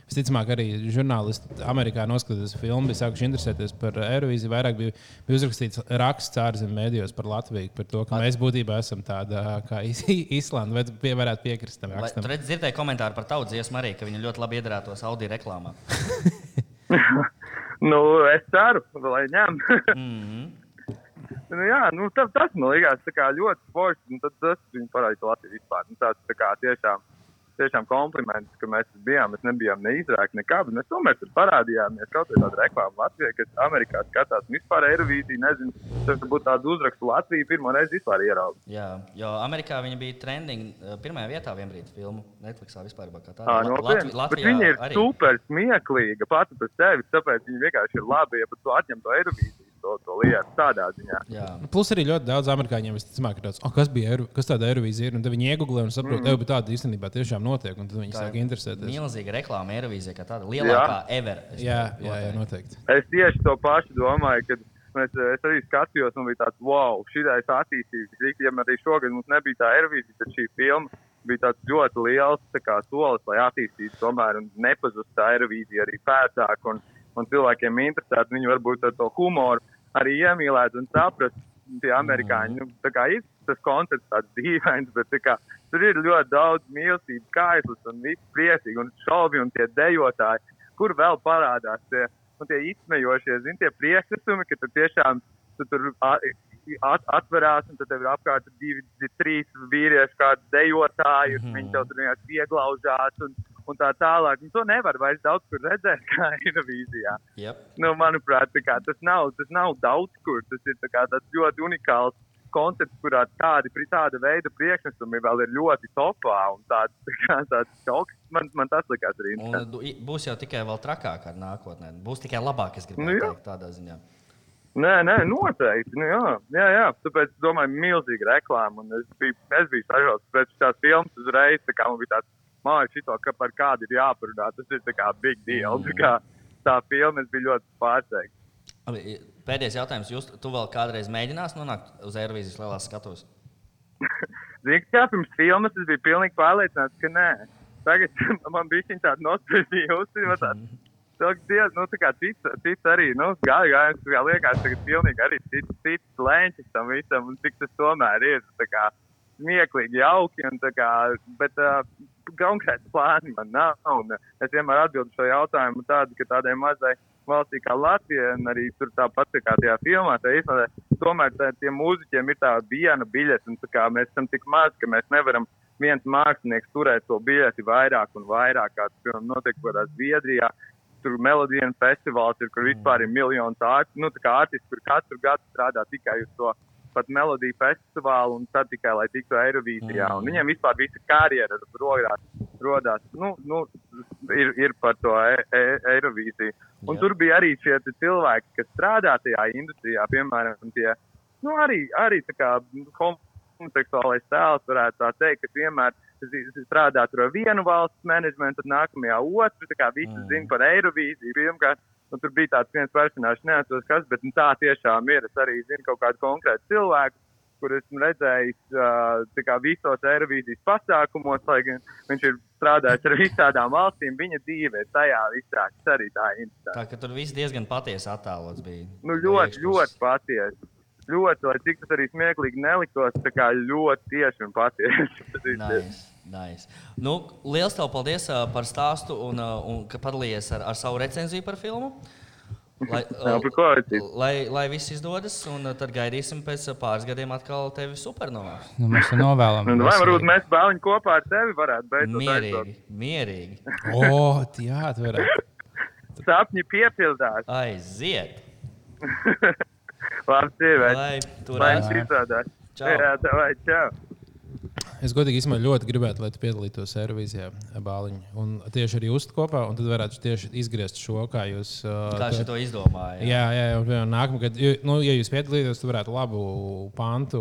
visticamāk, arī žurnālisti Amerikā noskatoties filmu, bija sākuši interesēties par Eirovīziju. Vairāk bija, bija uzrakstīts raksts ārzemju mēdījos par Latviju, par to, ka mēs būtībā esam tāda kā Islanda. Vai pie, varētu piekrist tam rakstam? Tu redzi, dzirdēji komentāru par tavu dziesmu arī, ka viņa ļoti labi iedarētos Audi reklāmā. nu, es ceru, lai ņem. Mm -hmm. Nu, jā, nu, tas, tas man liekas tā kā ļoti forši. un tad Tas viņa parādīja to Latviju vispār. Nu, tāds tā kā tiešām. Tiešām kompliments, ka mēs bijām. Mēs nebijām neizrākti nekā, bet mēs tomēr tur parādījāmies. Kaut kādā reklāmā Latvijā, kas Amerikā skatās, vispār Eirovīzija, nezinu, tas būtu tāds uzraksts Latvija pirmo reizi vispār ieraudzīja. Jā, jo Amerikā viņa bija trending eh, pirmajā vietā vienbrīd filmu Netflixā vispār. Kā tāda. Ah, La- nopietni. Latvi- Bet viņa ir arī. super smieklīga pati par sevi, tāpēc viņa vienkārši ir labi, ja pat tu atņem to Eirovīziju, to, to lietu tādā ziņā. Jā. Plus arī ļoti daudz amerikāņiem visticamāk ir tāds, oh, kas bija Eiro, kas tāda Eirovīzija ir. Un tad viņi iegūlē un saprot, ka mm. tāda īstenībā tiešām notiek. Un tad viņi Tā sāk interesēties. Milzīga reklāma Eirovīzijā, kā tāda lielākā ever. es Jā, teiktu, jā, jā, noteikti. Es tieši to pašu domāju, kad mēs, es arī skatījos, un bija tāds, wow, šī ir attīstība. Ja arī šogad mums nebija tā Eirovīzija, tad šī filma bija tāds ļoti liels tā kā, solis, lai attīstītu tomēr un nepazustu tā Eirovīzija arī pēcāk. Un, un cilvēkiem interesētu, viņi varbūt ar to humoru arī iemīlēt un saprast. Tie amerikāņi, nu, tā kā ir tas koncepts tāds dīvains, bet kā, tur ir ļoti daudz mīlestības, skaitlis un viss priecīgi un šaubi un tie dejotāji, kur vēl parādās tie, nu, tie izsmejošie, zin, tie priekšnesumi, ka tu tiešām tu tur at, atverās un tad tev ir apkārt divi, trīs vīrieši, kādi dejotāji, un viņi tev tur vienkārši pieglaužās un, un tā tālāk. Un to nevar vairs daudz kur redzēt, kā Eirovīzijā Yep. nu, manuprāt, kā, tas, nav, tas nav daudz kur. Tas ir tā kā, tāds ļoti unikāls koncepts, kurā tādi, tāda veida priekšnesumi vēl ir ļoti topā. un Tāds, tā kā, tāds šoks. Man, man tas likās arī. Un būs jau tikai vēl trakāk ar nākotnē. Būs tikai labāk, es Nu, gribēju jā. teikt, tādā ziņā. Nē, nē, noteikti. Nu, jā, jā, jā, tāpēc es domāju, milzīga reklāma. Es biju, es biju sažēlis pēc tās filmas uzreiz. Tā kā man bija tāds, mākslinieks, šito, ka par kādu ir jāparunā. Tas ir kā big deal. Tā, kā, tā filma es biju ļoti i- Pēdējais jautājums. Jūs tu vēl kādreiz mēģinās nonākt uz Eirovīzijas lielās skatuves? Zini, kā pirms filmas es biju pilnīgi pārliecināts, ka nē. Tagad man bija viņa tāda nostājīga uzsver. Tāds dievs, nu, tā kā cits, cits arī, nu, gāja, gāja, tā kā liekas, ka pilnīgi arī cits, cits lēņķis tam visam, un cik tas tomēr ir, tā kā smieklīgi, jauki, un tā kā, bet uh, konkrēti plāni man nav, un es vienmēr atbildu šo jautājumu tādu, ka tādai mazai valstī kā Latvija, un arī tur tāpat tā kā tajā filmā, tā īstenībā tomēr tā, tiem mūziķiem ir tā viena biļete, un kā mēs esam tik maz, ka mēs nevaram viens mākslinieks turēt to biļeti vairāk un vairāk, kā tas, piemēram, notiek kaut kādā Zviedrijā. Tur melodija festivāls ir, kur vispār ir miljons ārstu, nu, tā kā artisti, kur katru gadu strādā tikai uz to pat melodiju festivālu un tad tikai, lai tiktu Eirovīzijā. Un viņiem vispār visa karjera rodās, rodās nu, nu, ir, ir par to e e Eirovīziju. Un Jā. tur bija arī šie cilvēki, kas strādā tajā industrijā, piemēram, tie, nu, arī, arī tā kā homoseksuālais tēls varētu tā teikt, kas vienmēr strādā tur vienu valsts menedžmentu, tad nākamajā otru, tā kā visi mm. zina par Eirovīziju. Pirmkārt, nu, tur bija tāds viens personāžs, neatceros kas, bet nu, tā tiešām ir. Es arī zinu kaut kādu konkrētu cilvēku, kur esmu redzējis uh, visos Eirovīzijas pasākumos, lai gan viņš ir strādājis ar visādām valstīm, viņa dzīve ir tajā visā, arī tā ir interesanti. Tā ka tur viss diezgan patiesi attēlots bija. Nu, ļoti, iekšpuses. ļoti patiesi. Ļoti, lai cik tas arī smieklīgi neliktos, tā kā ļoti tieši un patiesi. Nice, nice. Nu, liels tev paldies uh, par stāstu un, uh, un ka padalījies ar, ar savu recenziju par filmu. Lai, vajadzīt? lai, lai viss izdodas, un uh, tad gaidīsim pēc uh, pāris gadiem atkal tevi supernovā. Nu, mēs to novēlam. Nu, vai varbūt mēs bāliņu kopā ar tevi varētu aizbraukt? Mierīgi, mierīgi. O, jā, tu varētu. Sapņi piepildās. Aiziet! Labi, sievietes. Lai tur izdodas. Čau. Jā, tā vai čau. Es godīgi īstenībā ļoti gribētu, lai tu piedalītos Eirovīzijā, Bāliņš. Un tieši arī uzt kopā, un tad varētu tieši izgriezt šo, kā jūs. Uh, Kā to- to izdomāja? Jā, jā, jau piemēram, nākamā gada, nu, ja jūs piedalītos, tad varētu labu pantu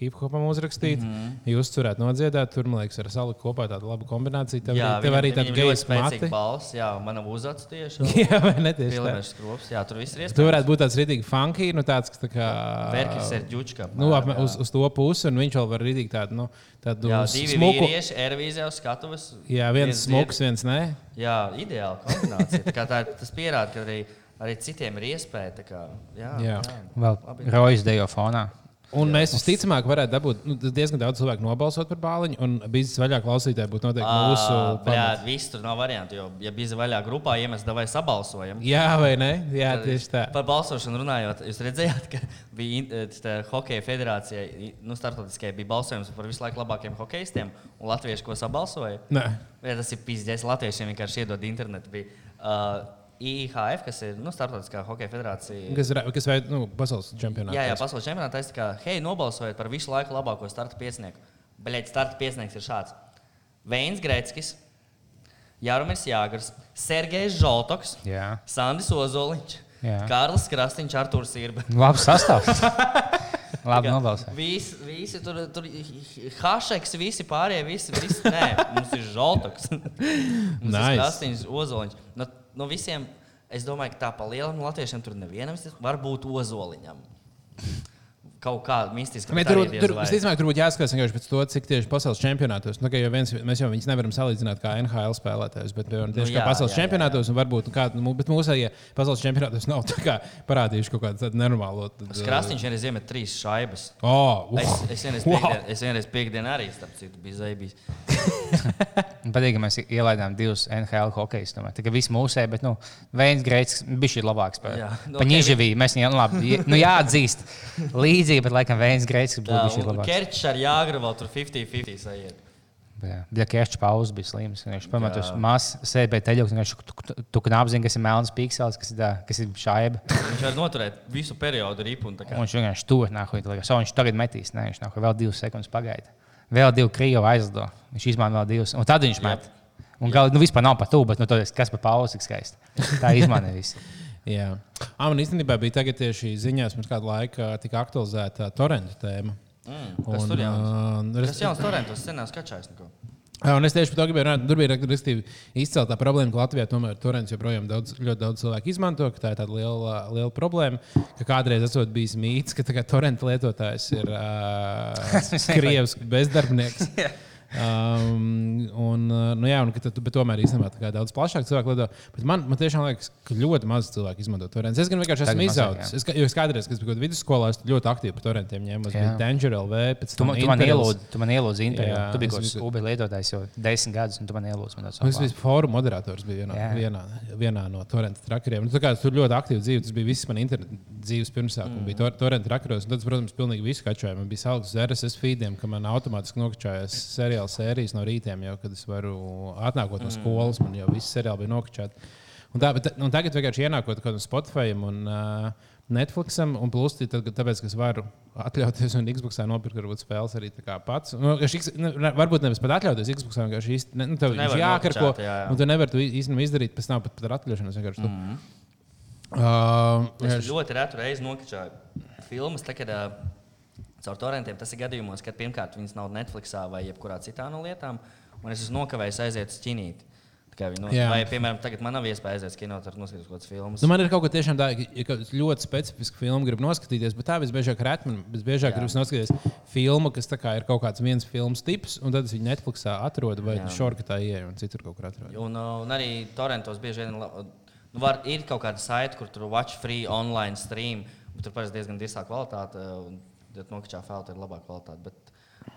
hip hopam uzrakstīt. Mm. -hmm. Jūs tur varētu nodziedāt, tur, man liekas, ar salikt kopā tādu labu kombināciju. Tev, jā arī- tev arī tāda ļoti gejas spēcīga mati. balss. Jā, mana uzats tieši. Jā, vai ne tieši tā? Pilnvērš skrops. Jā, tur viss ir iespējams. varētu būt tāds rītīgi funky, nu tāds, tā kā. Verkis ir ģučka. Nu, apmē, uz, uz to pusi, un viņš vēl var rītīgi tādu, nu, tādu Jā, divi smuku. vīrieši, Eirovīzijā uz skatuves. Jā, viens smuks, viens nē. Jā, ideāla kombinācija. Tā kā tā, tas pierāda, ka arī, arī citiem ir iespēja. tā Kā, jā, Jā. Vēl Labi. rojas dejo fonā. Un mēs visticamāk varētu dabūt nu, diezgan daudz cilvēku nobalsot par bāliņu, un bija vaļā klausītāji būtu noteikti mūsu. Jā, pamats. viss tur nav variantu. Jo, ja bija vaļā grupā, ja mēs davai sabalsojam, Jā, vai ne? Jā, tieši tā. Par balsošanu runājot, jūs redzējāt, ka bija eh, tā Hokeja federācijai, nu, starptautiskajai bija balsojums par visu laiku labākiem hokeistiem, un latvieši ko sabalsoja. Nē. Vai tas ir pizdies, latviešiem vienkārši iedod internetu. Bija, uh, IHF, kas ir nu, starptautiskā hokeja federācija. Kas, ra- kas veid nu, pasaules čempionātā? Jā, jā, pasaules čempionātā es tā kā, hei, nobalsojiet par visu laiku labāko starta piecinieku. Beļģis starta piecinieks ir šāds. Veins Greckis, Jārumis Jāgars, Sergejs Žoltoks, Jā. Sandis Ozoliņš, Jā. Kārlis Krastīņš, Artūrs Irba. Labs sastāvs. Labi nobalsot. Visi, visi tur, tur hašeks, visi pārējie, visi, visi nē, mums ir žoltoks. mums Nice. ir krastīņš, ozoliņš. No, no visiem, es domāju, ka tā pa lielam latviešiem tur nevienam var būt ozoliņam. Kaut kā mistiski. Nē, bet tur, tur, visticamāk, tur būtu jāskatās vienkārši pēc to, cik tieši pasaules čempionātos. Nu, jau viens, mēs jau viņus nevaram salīdzināt kā NHL spēlētājus, bet piemēram, tieši Nu, nu, kā jā, pasaules jā, jā, čempionātos. un Varbūt, nu, kā, nu, bet mūsu ja pasaules čempionātos nav tā kā parādījuši kaut kādu tādu nenormālu. Tad, Krastīņš vienreiz iemet trīs šaibas. Oh, wow. Es, es vienreiz Wow. piekdien, es vienreiz piekdien arī, starp citu, biju zaibījis. Patīk, ka mēs ielaidām divus NHL hokejus. Tā kā viss mūsē, bet nu, viens greits bija šī labāks. Jā, nu, Paņģivī mēs viņam labi, nu, jāatzīst līdzīgi, bet laikam viens greits bija labāks. Kerčs ar Jāgru vēl tur 50-50 sajiet. Jā, bija kērčs pauzes, bija slims. Viņš pamatos mazs teļa, un viņš tu knāpzina, kas ir melns pīksels, kas ir, kas ir šaiba. Viņš var noturēt visu periodu ripu. viņš vienkārši tur nāk, viņš tagad metīs. Nē, viņš nāk, vēl divas sekundes pagaida. Vēl divi krievi aizlido. Viņš izmanto vēl divas, un tad viņš met. Un gal, nu, vispār nav par to, bet nu, tad, kas par pauzi ir skaisti. Tā izmanto visu. Jā, ah, man īstenībā bija tagad tieši ziņās, pirms kāda laika tika aktualizēta torrentu tēma. Mm, kas tur jauns? uh, Tas jauns torrentos senās kačājs. neko. Jā, Un es tieši par to gribēju runāt. Tur bija respektīvi, izcelta problēma, ka Latvijā tomēr torrents joprojām daudz, ļoti daudz cilvēku izmanto. ka Tā ir tāda liela, liela problēma. Ka kādreiz esot bijis mīts, ka torrenta lietotājs ir uh, krievs bezdarbnieks. Um, un, uh, nu, jā, un, ka tu, bet tomēr īstenībā tā kā daudz plašāk cilvēku. Bet man, man tiešām liekas, ka ļoti maz cilvēku izmanto torrentus. Es gan vienkārši esmu izaudzis. Es, es kādreiz, kad biju vidusskolā, es ļoti aktīvi par torrentiem ņēmu. Es biju Danger LV, Tu, man- tu man ielūdzi, tu man ielūdzi interviju. Jā, Tu biji kaut kāds biju- Uber lietotājs jau desmit gadus, un tu man ielūdzi. Man Es biju fórumu moderators bija vienā, vienā, vienā no torrenta trakeriem. Nu, tā kā tur ļoti aktīvi dzīvo, tas bija viss man interneta dzīves pirmsākums. Mm. Bija tor torrenta trakeros, un tad, protams, pilnīgi visu kačoju. Man bija salds uz RSS feediem, ka man automātiski nokačājas seriāla sērijas no rītiem, jau kad es varu atnākot no skolas, man jau viss seriāli bija nokačāti. Un, tā, bet, un tagad vienkārši ienākot kaut kādam Spotify un uh, Netflixam, un plus tad, tāpēc, ka es varu atļauties un Xboxā nopirkt varbūt spēles arī pats. Nu, šis- nu, ne- varbūt nevis pat atļauties Xboxā, vienkārši īsti, ne, nu, tev nevari jākarko, jā, jā. un tu nevari to īstenībā izdarīt pēc tam pat par atļaušanos. vienkārši tu- Mhm. Uh, Es vienkārši- ļoti retu reizi nokačāju filmas. Tā, kad, uh, caur torrentiem tas ir gadījumos, kad pirmkārt viņas nav Netflixā vai jebkurā citā no lietām, un es esmu nokavējis aiziet uz ķinīti. No, vai, piemēram, tagad man nav iespēja aiziet uz kino, tad noskatīties kaut kādas filmas. Nu, man ir kaut kas tiešām tāds, ja kāds ļoti specifisks filmu grib noskatīties, bet tā visbiežāk rēt man visbiežāk grib noskatīties filmu, kas kā ir kaut kāds viens filmas tips, un tad es viņu Netflixā atrodu vai šorkatā ieeju un citur kaut kur atrodu. Un, uh, un arī torrentos bieži vien nu, var, ir kaut kāda saite, kur tur watch free online stream. bet Tur parasti diezgan diezgan kvalitāte. uh, un Tad nokačā filtra ir labāka kvalitāte. Bet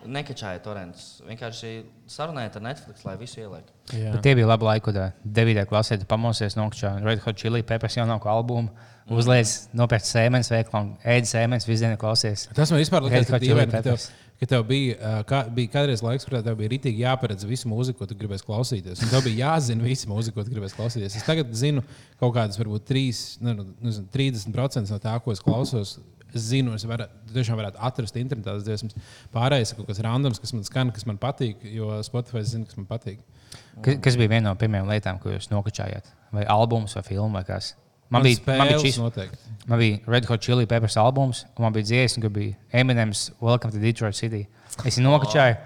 nekačāja torrentus. Vienkārši sarunājiet ar Netflix, lai visu ieliek. Jā. Bet tie bija labi laiki, kad 9. klasē tu pamosies no Red Hot Chili Peppers jaunāko albumu. Uzliec, nopērc sēnes veiklā un ēd sēnes visu dienu klausies. Tas man vispār liekas, ka dīvaini, ka tev, ka tev bija, uh, kā, bija kādreiz laiks, kurā tev bija rītīgi jāparedz visu mūziku, ko tu gribēsi klausīties. Un tev bija jāzina visi mūzika, ko tu gribēsi klausīties. Es tagad zinu kaut kādas, varbūt 3, ne, nu, nezinu, 30% no tā, ko es klausos. Es zinu, es varu, tiešām varētu atrast internetā tas dziesmas. Pārējais ir kaut kas randoms, kas man skan, kas man patīk, jo Spotify zina, kas man patīk. Kas, kas bija viena no pirmajām lietām, ko jūs nokačājāt? Vai albums vai filma vai kas? Man Man bija, man bija spēles šis, noteikti. man bija Red Hot Chili Peppers albums, un man bija dziesma, ka bija Eminem's Welcome to Detroit City. Es viņu nokačāju.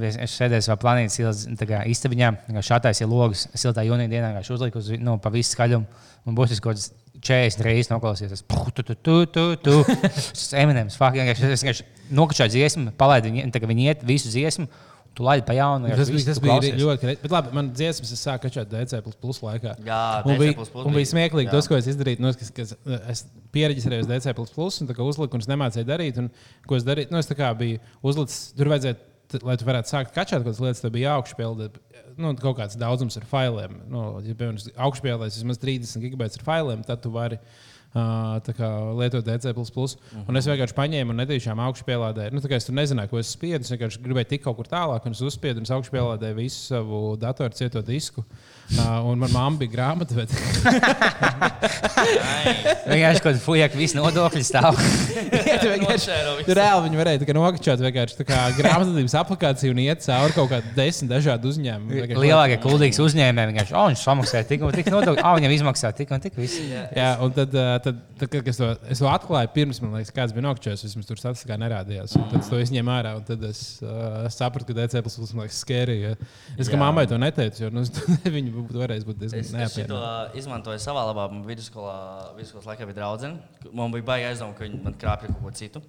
Es, es sēdēju savā planētas tā kā istabiņā, šātais ir logs, siltā jūnija dienā, kā uzliku uz nu, pa visu skaļumu. Un būs kaut kāds 40 reizes noklausīties. Tas puh, tu, tu, tu, tu, tu. Tas Eminems, vienkārši es vienkārši nokačāju dziesmu, palaidu viņu, kā viņi iet visu dziesmu, tu laidi pa jaunu. Tas visu tas bija klausies. ļoti grūti. Bet labi, man dziesmas, es sāku kačāt DC plus laikā. Jā, un bija, un bija smieklīgi jā. tas, ko es izdarīju. Nu, es, kas, es pieregistrēju uz DC plus un tā kā uzliku, un es nemācīju darīt. Un, ko es darīju? Nu, es tā kā biju uzlicis, tur vajadzēja, t- lai tu varētu sākt kačāt kaut kādas lietas, tad bija jāaugšpilda. Nu, kaut kāds daudzums ar failiem. Nu, ja, piemēram, augšpildēs vismaz 30 gigabaits ar failiem, tad tu vari kā lietot DC. Un es vienkārši paņēmu un netīšām augšupielādēju. Nu, es tur nezināju, ko es spiedu. Es vienkārši gribēju tikt kaut kur tālāk, un es uzspiedu un augšupielādēju visu savu datoru cieto disku. Uh, un manā mamā bija grāmata. Bet... Vienkārši kaut kāda fujaka, viss nodokļi stāv. Visu. Reāli viņi varēja nokačāt grāmatvedības aplikāciju un iet cauri kaut kādiem desmit dažādu uzņēmumu. Vienkārši- Lielākie kuldīgas uzņēmēji vienkārši, oh, viņš samaksāja tik un tik nodokļu, ah, viņam izmaksāja tik un tik viss. Jā, un tad, uh, tad, tad kad es to, es to atklāju, pirms man liekas, kāds bija nokačājis, vismaz tur statistikā nerādījās. Un Tad es to izņēmu ārā, un tad es uh, sapratu, ka DC plus man liekas skērī. Ja. Es kā mammai to neteicu, jo nu, viņi būtu varējis būt diezgan Es, es to neapmierināti. izmantoju savā labā. Man Vidusskolā, vidusskolas laikā bija draudzene. Man bija baigi aizdomā, ka viņi man krāpja kaut ko citu.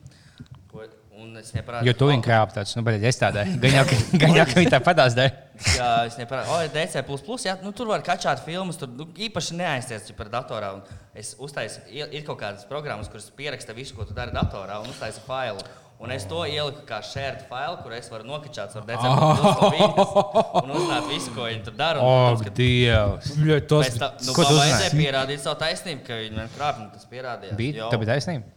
Ko, un es neparādīju. Jo tu viņu krāp tāds, nu, bet es tādai. Gan jau, ka- viņi tā padās dēļ. Jā, es neparādīju. O, DC, jā, nu, tur var kačāt filmas, tur nu, īpaši neaizties par datorā. Un es uztaisu, ir kaut kādas programmas, kuras pieraksta visu, ko tu dari datorā, un uztaisu failu. Un es to ieliku kā shared failu, kur es varu nokačāt ar DC un uzzināt visu, ko viņi tur dara. un, protams, ka Dievs! Pēc tam, nu, Ko tu uzzināji? vajadzēja pierādīt savu taisnību, ka viņi man krāpja, un tas pierādījās. Bija, Jo. tā bija taisnība.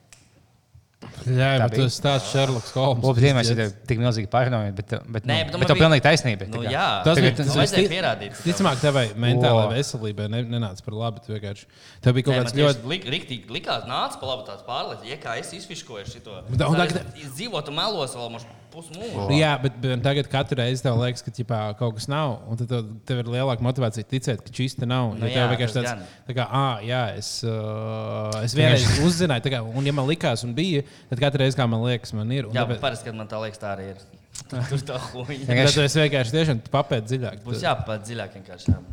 Jā, Tā bet bija. tas stāsts Sherlock Holmes. Labi, vienmēr ir tik milzīgi paranoja, bet, bet, Nē, nu, bet nu bet tev bija- pilnīgi taisnība. Nu, jā, Tas bija- bija tas bija kas sti- pierādīt. Ticamāk, tevai mentālajai veselībai ne, nenāca par labu. tu vienkārši- Tev bija kaut kāds ļoti. lik, riktīgi likās, nāca pa labu tāds pārlieku, ja kā es izfiškoju šo. Un tagad- dzīvotu melos vēl mums pusmūžu. Jā, bet, bet tagad katru reizi tev liekas, ka ķipā, kaut kas nav. Un tad tev, tev ir lielāka motivācija ticēt, ka šis te nav. Nu tev jā, vienkārši tāds, tā kā, ah, jā, es, uh, es vienreiz uzzināju, kā, un ja man likās, un bija, tad katru reizi, kā man liekas, man ir. Jā, tāpēc- parasti, kad man tā liekas, tā arī ir. Tur tā huīņa. Tad es vienkārši tiešām papētu dziļāk. Būs jāpapēt dziļāk vienkārši. Jā.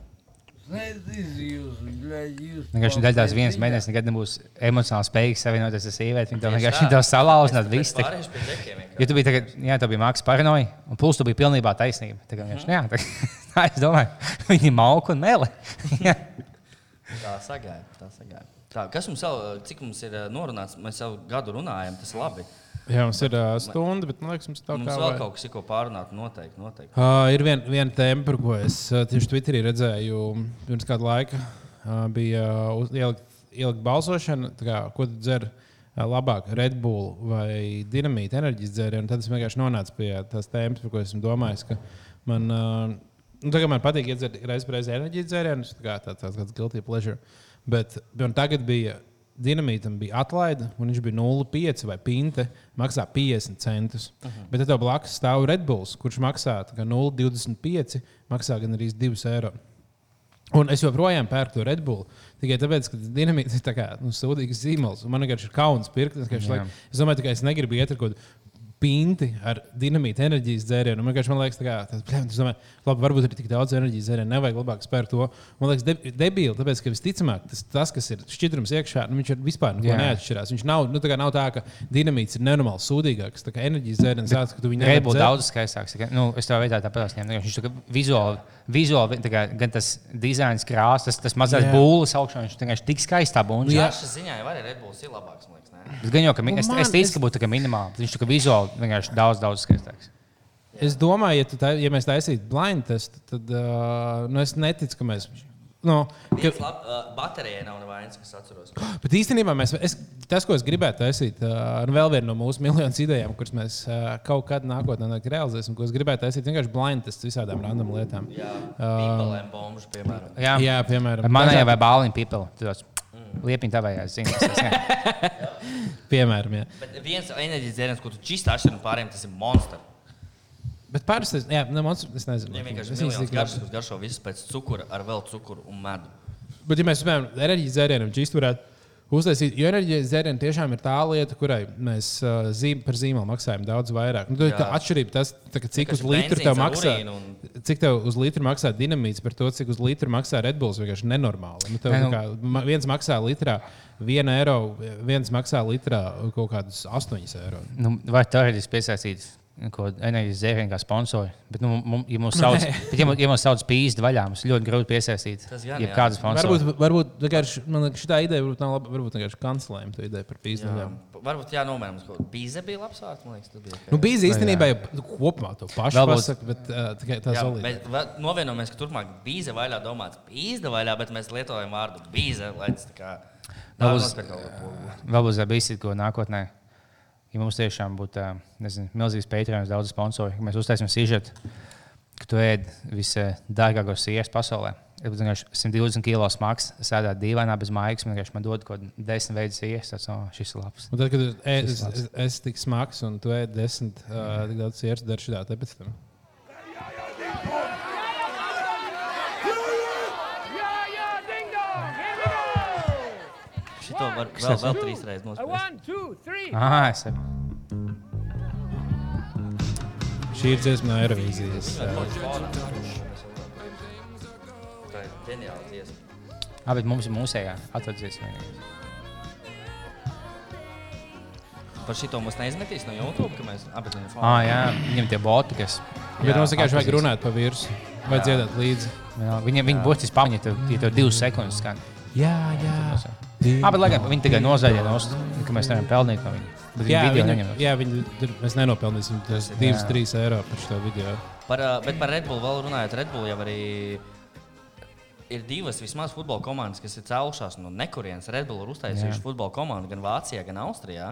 Vienkārši daļai tās vienas meitenes nekad nebūs emocionāli spējīgas savienoties ar sievieti. Viņa to vienkārši tā. tā. Vienkārši. Jo tu biji tagad, jā, tu biji mākslinieks paranoja, un plus tu biji pilnībā taisnība. Tā kā vienkārši, nu jā, tā, tā es domāju, viņi mauka un meli. Tā sagāja. Tā sagāja. Tā, kas mums vēl, cik mums ir eh, norunāts? Mēs jau gadu runājam, tas ir labi. Jā, mums ir uh, stunda, bet man liekas, mums tā Mums kā vēl vajag. kaut kas ir ko pārunāt. Noteikti. noteikti. Uh, ir viena vien tēma, par ko es uh, tieši Twitterī redzēju pirms kāda laika. Uh, bija uh, ielikt, ielikt balsošana, tā kā, ko tu dzer uh, labāk, Red Bull vai Dienamīta enerģijas dzērienu. Tad es vienkārši nonācu pie tās tēmas, par ko esmu domājis. Man, uh, nu, tagad man patīk iedzert reizes reizē enerģijas dzērienus, tā kā tāds, tāds, tāds guilty pleasure. Bet tagad bija. Dinamītam bija atlaide, un viņš bija 0,5 vai pinte, maksā 50 centus. Uh -huh. Bet tev blakus stāv Red Bulls, kurš maksā tā kā 0,25, maksā gan arī 2 eiro. Un es joprojām pērku to Red Bull tikai tāpēc, ka dinamīts ir tā kā, nu, sūdīgs zīmols. Man vienkārši ir kauns pirkt. Es, like, es domāju, ka es negribu iet ar kaut kādu pinti ar dinamīta enerģijas dzērienu. Man man liekas, tā kā, tas, bļem, es domāju, labi, varbūt ir tik daudz enerģijas dzērienu, nevajag labāk spērt to. Man liekas, de, debīli, tāpēc, ka visticamāk tas, tas kas ir šķidrums iekšā, nu, viņš ir vispār neko Jā. neatšķirās. Viņš nav, nu, tā kā nav tā, ka dinamīts ir nenormāli sūdīgāks. Tā kā enerģijas dzēriens tāds, ka tu viņu nevari dzert. daudz skaistāks. Nu, es tev veidā tāpat ņēmu. Viņš kā vizuāli, vizuāli kā, gan tas dizains, krāsa, tas, tas mazais būlis augšā, viņš vienkārši tik skaistā būna. Nu, jā. Šis ziņā jau Bulls ir labāks. man Bet gan jau, ka mi- Nu, es, man- es ticu, es- ka būtu minimāli. Viņš kā vizuāli vienkārši daudz, daudz skaistāks. Es domāju, ja, tu tā, ja mēs taisītu blind testu, tad uh, nu, es neticu, ka mēs. Nu, ka, lab, uh, baterijai nav nevainas, kas atceros. bet īstenībā mēs, es, tas, ko es gribētu taisīt, uh, un vēl viena no mūsu miljonus idejām, kuras mēs uh, kaut kad nākotnē realizēsim, ko es gribētu taisīt, vienkārši blind tests visādām random lietām. Jā, pīpelēm bombušu, piemēram. Jā, Jā, piemēram, manā jau vai bāliņa pipeli. Liepiņa tavējās, zini. tas ne. piemēram jā. Bet viens enerģijas dzēriens, ko tu čistā atšķiri no pārējiem, tas ir monstrs. Bet parasti, es- jā, ne, mums, es nezinu. Viņam vienkārši Es ir garšas, kas garšo visus pēc cukura, ar vēl cukuru un medu. Bet, ja mēs piemēram enerģijas dzērienam čīstu varētu uztaisīt, jo enerģijas dzērieni tiešām ir tā lieta, kurai mēs uh, zīm, par zīmolu maksājam daudz vairāk. Nu, ir tā atšķirība, tas, tā, cik uz litru tev maksā. un- Cik tev uz litru maksā dinamīts par to, cik uz litru maksā Red Bulls, vienkārši nenormāli. Nu, tev, nu, kā, viens maksā litrā 1 eiro, viens maksā litrā kaut kādus 8 eiro. Nu, vai teorētiski piesaistīt ko enerģijas dzērienu kā sponsori? Bet, nu, mums, ja mūs sauc, bet, ja, mūs- ja mūs sauc pīsti vaļā, mums ļoti grūti piesaistīt. Tas gan, jā. kādu sponsoru. Varbūt, varbūt vienkārši, man liekas, šī ideja varbūt nav laba. Varbūt vienkārši kancelējam to ideju par Jā, pīzdēļiem. varbūt jānomēr mums kaut kāda bīze bija labs vārds, man liekas, tas bija. Nu, bija īstenībā jau nu, kopumā to pašu Vēl būs- pasaka, bet uh, tikai tā Jā, solīta. bet va- novienojamies, ka turpmāk bīze vaļā domāts bīze vaļā, bet mēs lietojam vārdu bīze, lai tas tā kā Vēl nav uz- nospēr kaut ko. Vēl būs ko nākotnē. Ja mums tiešām būtu nezinu, milzīgs pētījums, daudz sponsoru, ka mēs uztaisām sižetu, ka tu ēd visdārgākos sieras pasaulē. Es vienkārši 120 kg smags, sēdēt dīvainā bez mājas. Man vienkārši man dod kaut kādu desmit veidu sieras. Tas oh, šis ir labs. Un tad, kad es, es, es, es tik smags un tu ēd desmit, uh, tik daudz sirds dar šitā te pēc tam. Šito var vēl, vēl trīs reizes nospēlēt. Ah, es saprotu. Šī ir dziesma no Eirovīzijas. Tā ir ģeniāla dziesma. Ah, bet mums ir mūsējā. Atvadzies vienīgi. Par šito mums neizmetīs no YouTube, ka mēs esam Ah, jā, viņam tie boti, kas. Bet Jā, mums vienkārši vajag runāt pa virsmu. Vai dziedāt līdzi? Jā, Viņam viņa būtiski pamanīja, ja tev- ja tev divas sekundes skan. Jā, jā. Ah, bet lai gan viņi tikai nozaļoja no stūra, ka mēs nevaram pelnīt no viņa. Bet Jā, viņi, neņem. jā, viņi, tur mēs nenopelnīsim tos 2-3 eiro par šo video. Par, bet par Red Bull vēl runājot, Red Bull jau arī ir divas vismaz futbola komandas, kas ir cēlušās no nekurienes. Red Bull ir uztaisījuši futbola komandu gan Vācijā, gan Austrijā.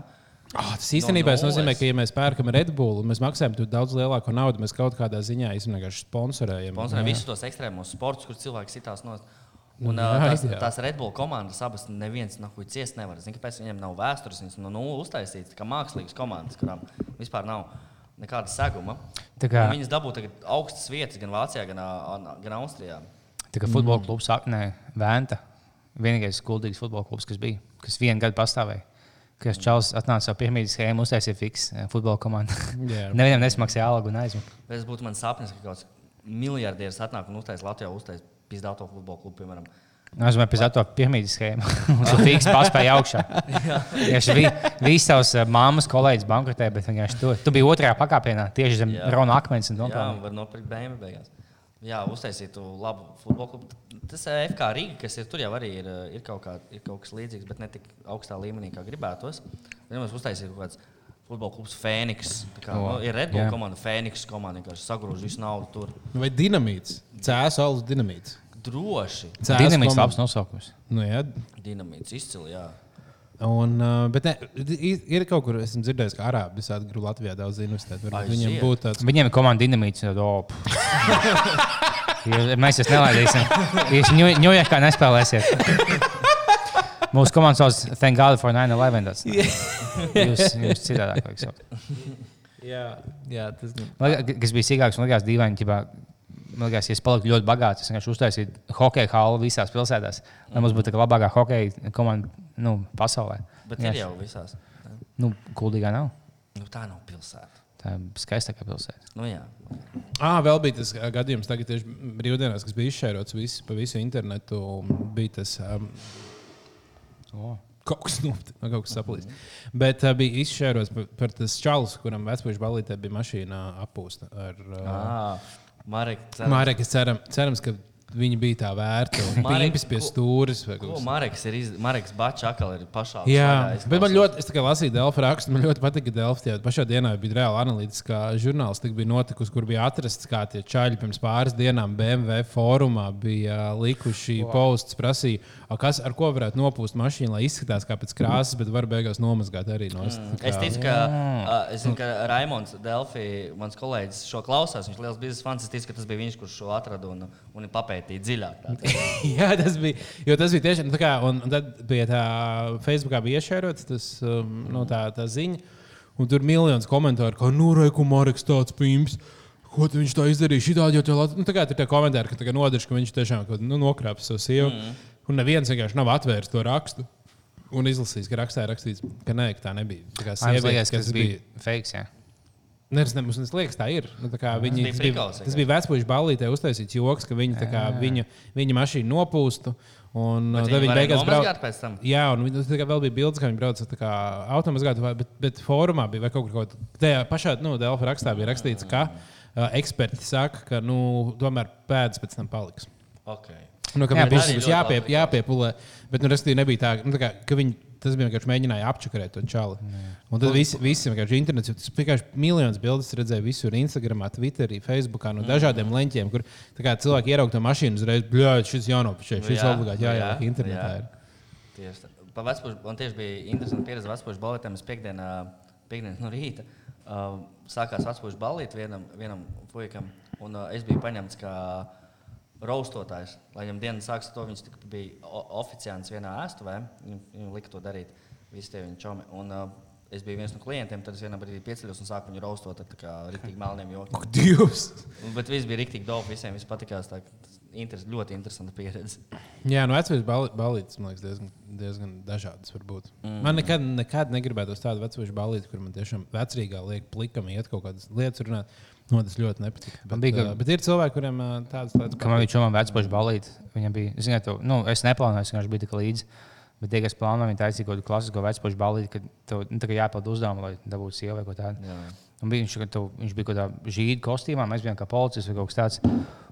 Oh, tas īstenībā No no nozīmē, nulles. ka, ja mēs pērkam Red Bull un mēs maksājam tur daudz lielāku naudu, mēs kaut kādā ziņā sponsorējam. Sponsorē visus tos ekstrēmos sportus, kur cilvēki sitās no. Un, Nu, uh, tās, tās Red Bull komandas abas neviens nahuj ciest nevar. Zini, kāpēc viņiem nav vēstures, viņas no nulles uztaisītas, kā mākslīgas komandas, kurām vispār nav nekāda seguma. Tā kā- Viņas dabū tagad augstas vietas gan Vācijā, gan, gan Austrijā. Tā kā futbola klubs, Aknē, Vēnta. Vienīgais skuldīgs futbola klubs, kas bija, kas vienu gadu pastāvēja. Kas Čāls atnāca savu pirmā schēmu, uztaisīja fiks futbola komandu. Nevienam nesmaksāja algu un aizmuka. Tas būtu mans sapnis, ka kaut kāds miljardieris atnāk un uztaisīs Latvijā uztais Pīzdauto futbola klubu, piemēram. Nu, Es domāju, pēc tam piemītas schēma. Tu fiks paspēji augšā. Tieši vi, visi tavs eh, māmas kolēģis bankrotē, bet vienkārši tu, tu biji otrajā pakāpienā, tieši zem Jā. Rona akmens un Jā, Dompā. var nopirkt BMW beigās. Jā, uztaisītu labu futbola klubu. Tas eh, FK Rīga, kas ir tur jau arī ir, eh, ir, kaut, kā, ir kaut kas līdzīgs, bet ne tik augstā līmenī, kā gribētos. Ja mēs uztaisītu kaut kāds futbola klubs Fēniks, tā kā, O, nu, ir Red Bull jā. komanda, Fēniks komanda, kas sagrūž visu naudu tur. Vai dinamīts? Cēlus alus dinamīts. Droši. Dinamīts labs nosaukums. Nu, jā. Dinamīts izcili, jā. Un, bet ne, ir kaut kur, esmu dzirdējis, ka arābi visādi grib Latvijā daudz Aiziet. Viņiem būtu tāds. Viņiem ir komanda dinamīts. un pff. Jūs- Mēs jūs nelaidīsim. Jūs Ņujorkā nespēlēsiet. Mūsu komanda sauc Thank God for 9-11. Tas- Jūs, jūs citādāk vajag saukt. Jā, jā tas liekas, Kas bija sīkāks, man liekas, dīvaini. ķipā, Man liekas, ja es paliktu ļoti bagāts, es vienkārši uztaisītu hokeja halu visās pilsētās, lai mums būtu tā kā labākā hokeja komanda nu, pasaulē. Bet ir jau visās. Nu, kuldīgā nav. Nu, tā nav pilsēta. Tā ir skaistākā pilsēta. Nu, jā. Ah, vēl bija tas gadījums, tagad tieši brīvdienās, kas bija izšērots visu, pa visu internetu. Bija tas um, O. kaut kas tāds, no kaut kas saplīs. Bet uh, bija izšērots par, par tas čalis, kuram vecpuļu balītē bija mašīna appūsta. Ar, uh, Ah, Marek, ceram- Mārek, es ceram, cerams, ka viņi bija tā vērta. Marek, Pīpis pie stūres. Mareks ir? Iz... Mareks Bačs atkal ir pašā. Jā, bet man ļoti, es kā lasīju Delfa rakstu, man ļoti patika, ka Delfa tajā pašā dienā bija reāli analītiskā žurnālistika, bija notikusi, kur bija atrasts, kā tie čaļi pirms pāris dienām BMW fórumā bija likuši wow. posts, prasīja, "A, kas, ar ko varētu nopūst mašīnu, lai izskatās kā pēc krāsas, bet var beigās nomazgāt arī no Mm. Es ticu, ka, uh, es zinu, ka Raimons Delfī, mans kolēģis, šo klausās. Viņš ir liels biznesa fans. Es ticu, ka tas bija viņš, kurš šo atrada un, un papētīja dziļāk. Tā. Jā, tas bija. Jo tas bija tiešām tā, kā, un, tad bija tā, Facebookā bija iešērots tas, um, no tā, tā ziņa, un tur bija miljonus komentāru, kā, nu, reku, Marks, tāds pīms. Ko viņš tā izdarīja? Šitādi jau tā. Nu, tā kā tur tie komentāri, ka tā nodeļš, ka viņš tiešām nu, nokrāpa savu sievu. Mm. Un neviens vienkārši nav atvērs to rakstu. Un izlasījis, ka rakstā ir rakstīts, ka nē, ka tā nebija. Tā kā sieviete, liekas, ka kas tas bija fakes. jā. Nē, tas. Es liekas, tā ir. Nu, tā kā viņi, bija tas bija, prikals, tas bija vecpuļu balītē uztaisīts joks, ka viņi tā kā viņu, viņa mašīnu nopūstu. Un Bet tad viņi beigās brauc. nomazgāt pēc tam? Jā, un kā vēl bija bildes, kā viņi brauca tā kā automātiski, bet, bet fórumā bija vai kaut kur kaut tajā pašā, nu, Delfa rakstā bija rakstīts, ka uh, eksperti saka, ka, nu, tomēr pēdas pēc tam paliks. Okay. Nu, ka Jā, viņam tas jāpie, jāpiepulē, bet, nu, respektīvi, nebija tā, nu, tā kā, ka viņi. Tas bija vienkārši mēģināja apčakarēt to čāli. Un tad visi, visi vienkārši internets, tas vienkārši miljonus bildes redzēja visur, Instagram, Twitterī, Facebookā, no dažādiem leņķiem, kur kā cilvēki ieraudzīja to mašīnu uzreiz, bļāj, šis jānopišķē, šis Jā, obligāti jāieliek internetā. jā. ir. Tieši tā. Pa vecpuļu, man tieši bija interesanti pieredze vecpuļu balītēm. Es piekdienā, piekdienā no rīta uh, sākās vecpuļu balīt vienam, vienam puikam. Un uh, es biju paņemts kā raustotājs. Lai viņam dienas sāks ar to, viņš bija oficiāls vienā ēstuvē. Viņam, viņam lika to darīt. Visi tie viņa čomi. Un, uh, Es biju viens no klientiem, tad es vienā brīdī pieceļos un sāku viņu raustot ar kā rīktīgi melniem jokiem. Dievs! Un- Bet viss bija rīktīgi daudz, visiem viss patikās. Tā, interes, ļoti interesanta pieredze. Jā, no vecās balīdzes, man liekas, diezgan, diezgan dažādas var būt. Mm. Man nekad, nekad negribētu uz tādu vecāku balīti, kur man tiešām vecrīgā liek plikam iet kaut kādas lietas runāt. No, tas ļoti nepatīk. Bet, bija, uh, bet ir cilvēki, kuriem uh, tādas lietas Kad man bija čūma vecpuļu balīti, viņam bija, ziniet, to, nu, es neplānoju, es vienkārši biju tik līdzi. Bet tie, kas plāno, viņi taisīja kaut kādu klasisko vecpuļu balīti, kad tev nu, tā jāpild uzdevumu, lai dabūtu sievu vai ko tādu. Jā. Un bija, viņš, tev, viņš bija kaut kādā žīda kostīmā, mēs bijām kā policists vai kaut kas tāds.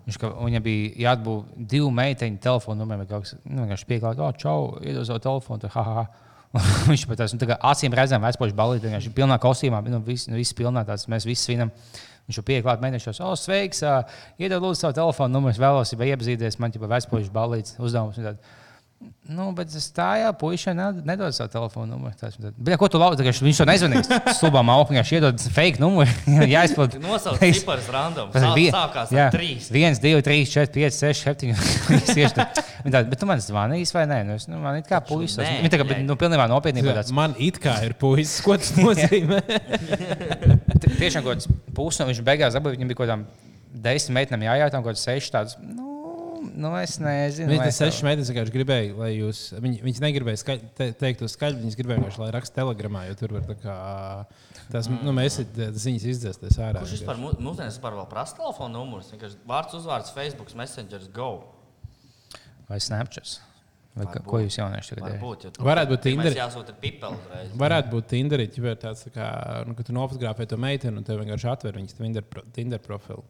Viņš, ka, viņam bija jāatbūt divu meiteņu telefonu numuriem, vai kaut kas tāds. Nu, viņš pieklājās, oh, čau, iedod savu telefonu. Tad, ha, ha, ha. Viņš pat tāds, nu, tā kā acīm redzam, vecpoļu balīti, viņš ir pilnā kostīmā, nu, viss, nu, viss pilnā tāds, mēs visi svinam. Viņš jau pieklājās, mēģinājās, oh, sveiks, ā, iedod lūdzu savu telefonu numuru, es vēlos, ja iepazīties, man jau vecpoļu balīts uzdevums. Nu, bet es tā jau puikai nedodu savu telefonu numuru. Tad, bet, ko tu lauki? Viņš to nezvanīs. Stulbā malkā viņš iedod fake numuru. Jā, izpild. Nosaukt ciparus random. Tas bija- sākās jā, ar trīs. 1, 2, 3, 4, 5, 6, 7. Tieši tā. Bet tu man zvanīji vai nē? Nu, es, nu, man ir kā puisis. Viņa tā kā nu, pilnībā nopietnībā tāds. Man it kā ir puisis, ko tas nozīmē. Tiešām kaut kāds puses, un viņš beigās dabūja, viņam bija kaut kādām desmit meitenēm jājautā, un kaut kāds seši tāds. Nu, nu, es nezinu. Viņš vai tas sešas meitenes vienkārši gribēja, lai jūs. Viņi, viņas negribēja skaļ, te, teikt to skaļi, viņas gribēja vienkārši, lai raksta telegramā, jo tur var tā kā. Tas, nu, mēs tas viņas izdzēsties Mm. ārā. Kurš vispār mū- mūsdienās vispār vēl prasa telefonu numurus? Vārds, uzvārds, Facebook, Messenger, Go. vai Snapchat. Vai, ka- Varbūt. ko jūs jaunieši tagad darāt? Varētu būt Tinder. Tinder. Jāsūta pipeli uzreiz. Varētu būt Tinderī, ja tāds, tā kā, nu, ka tu nofotografē to meiteni un tev vienkārši atver viņas Tinder, pro, Tinder profilu.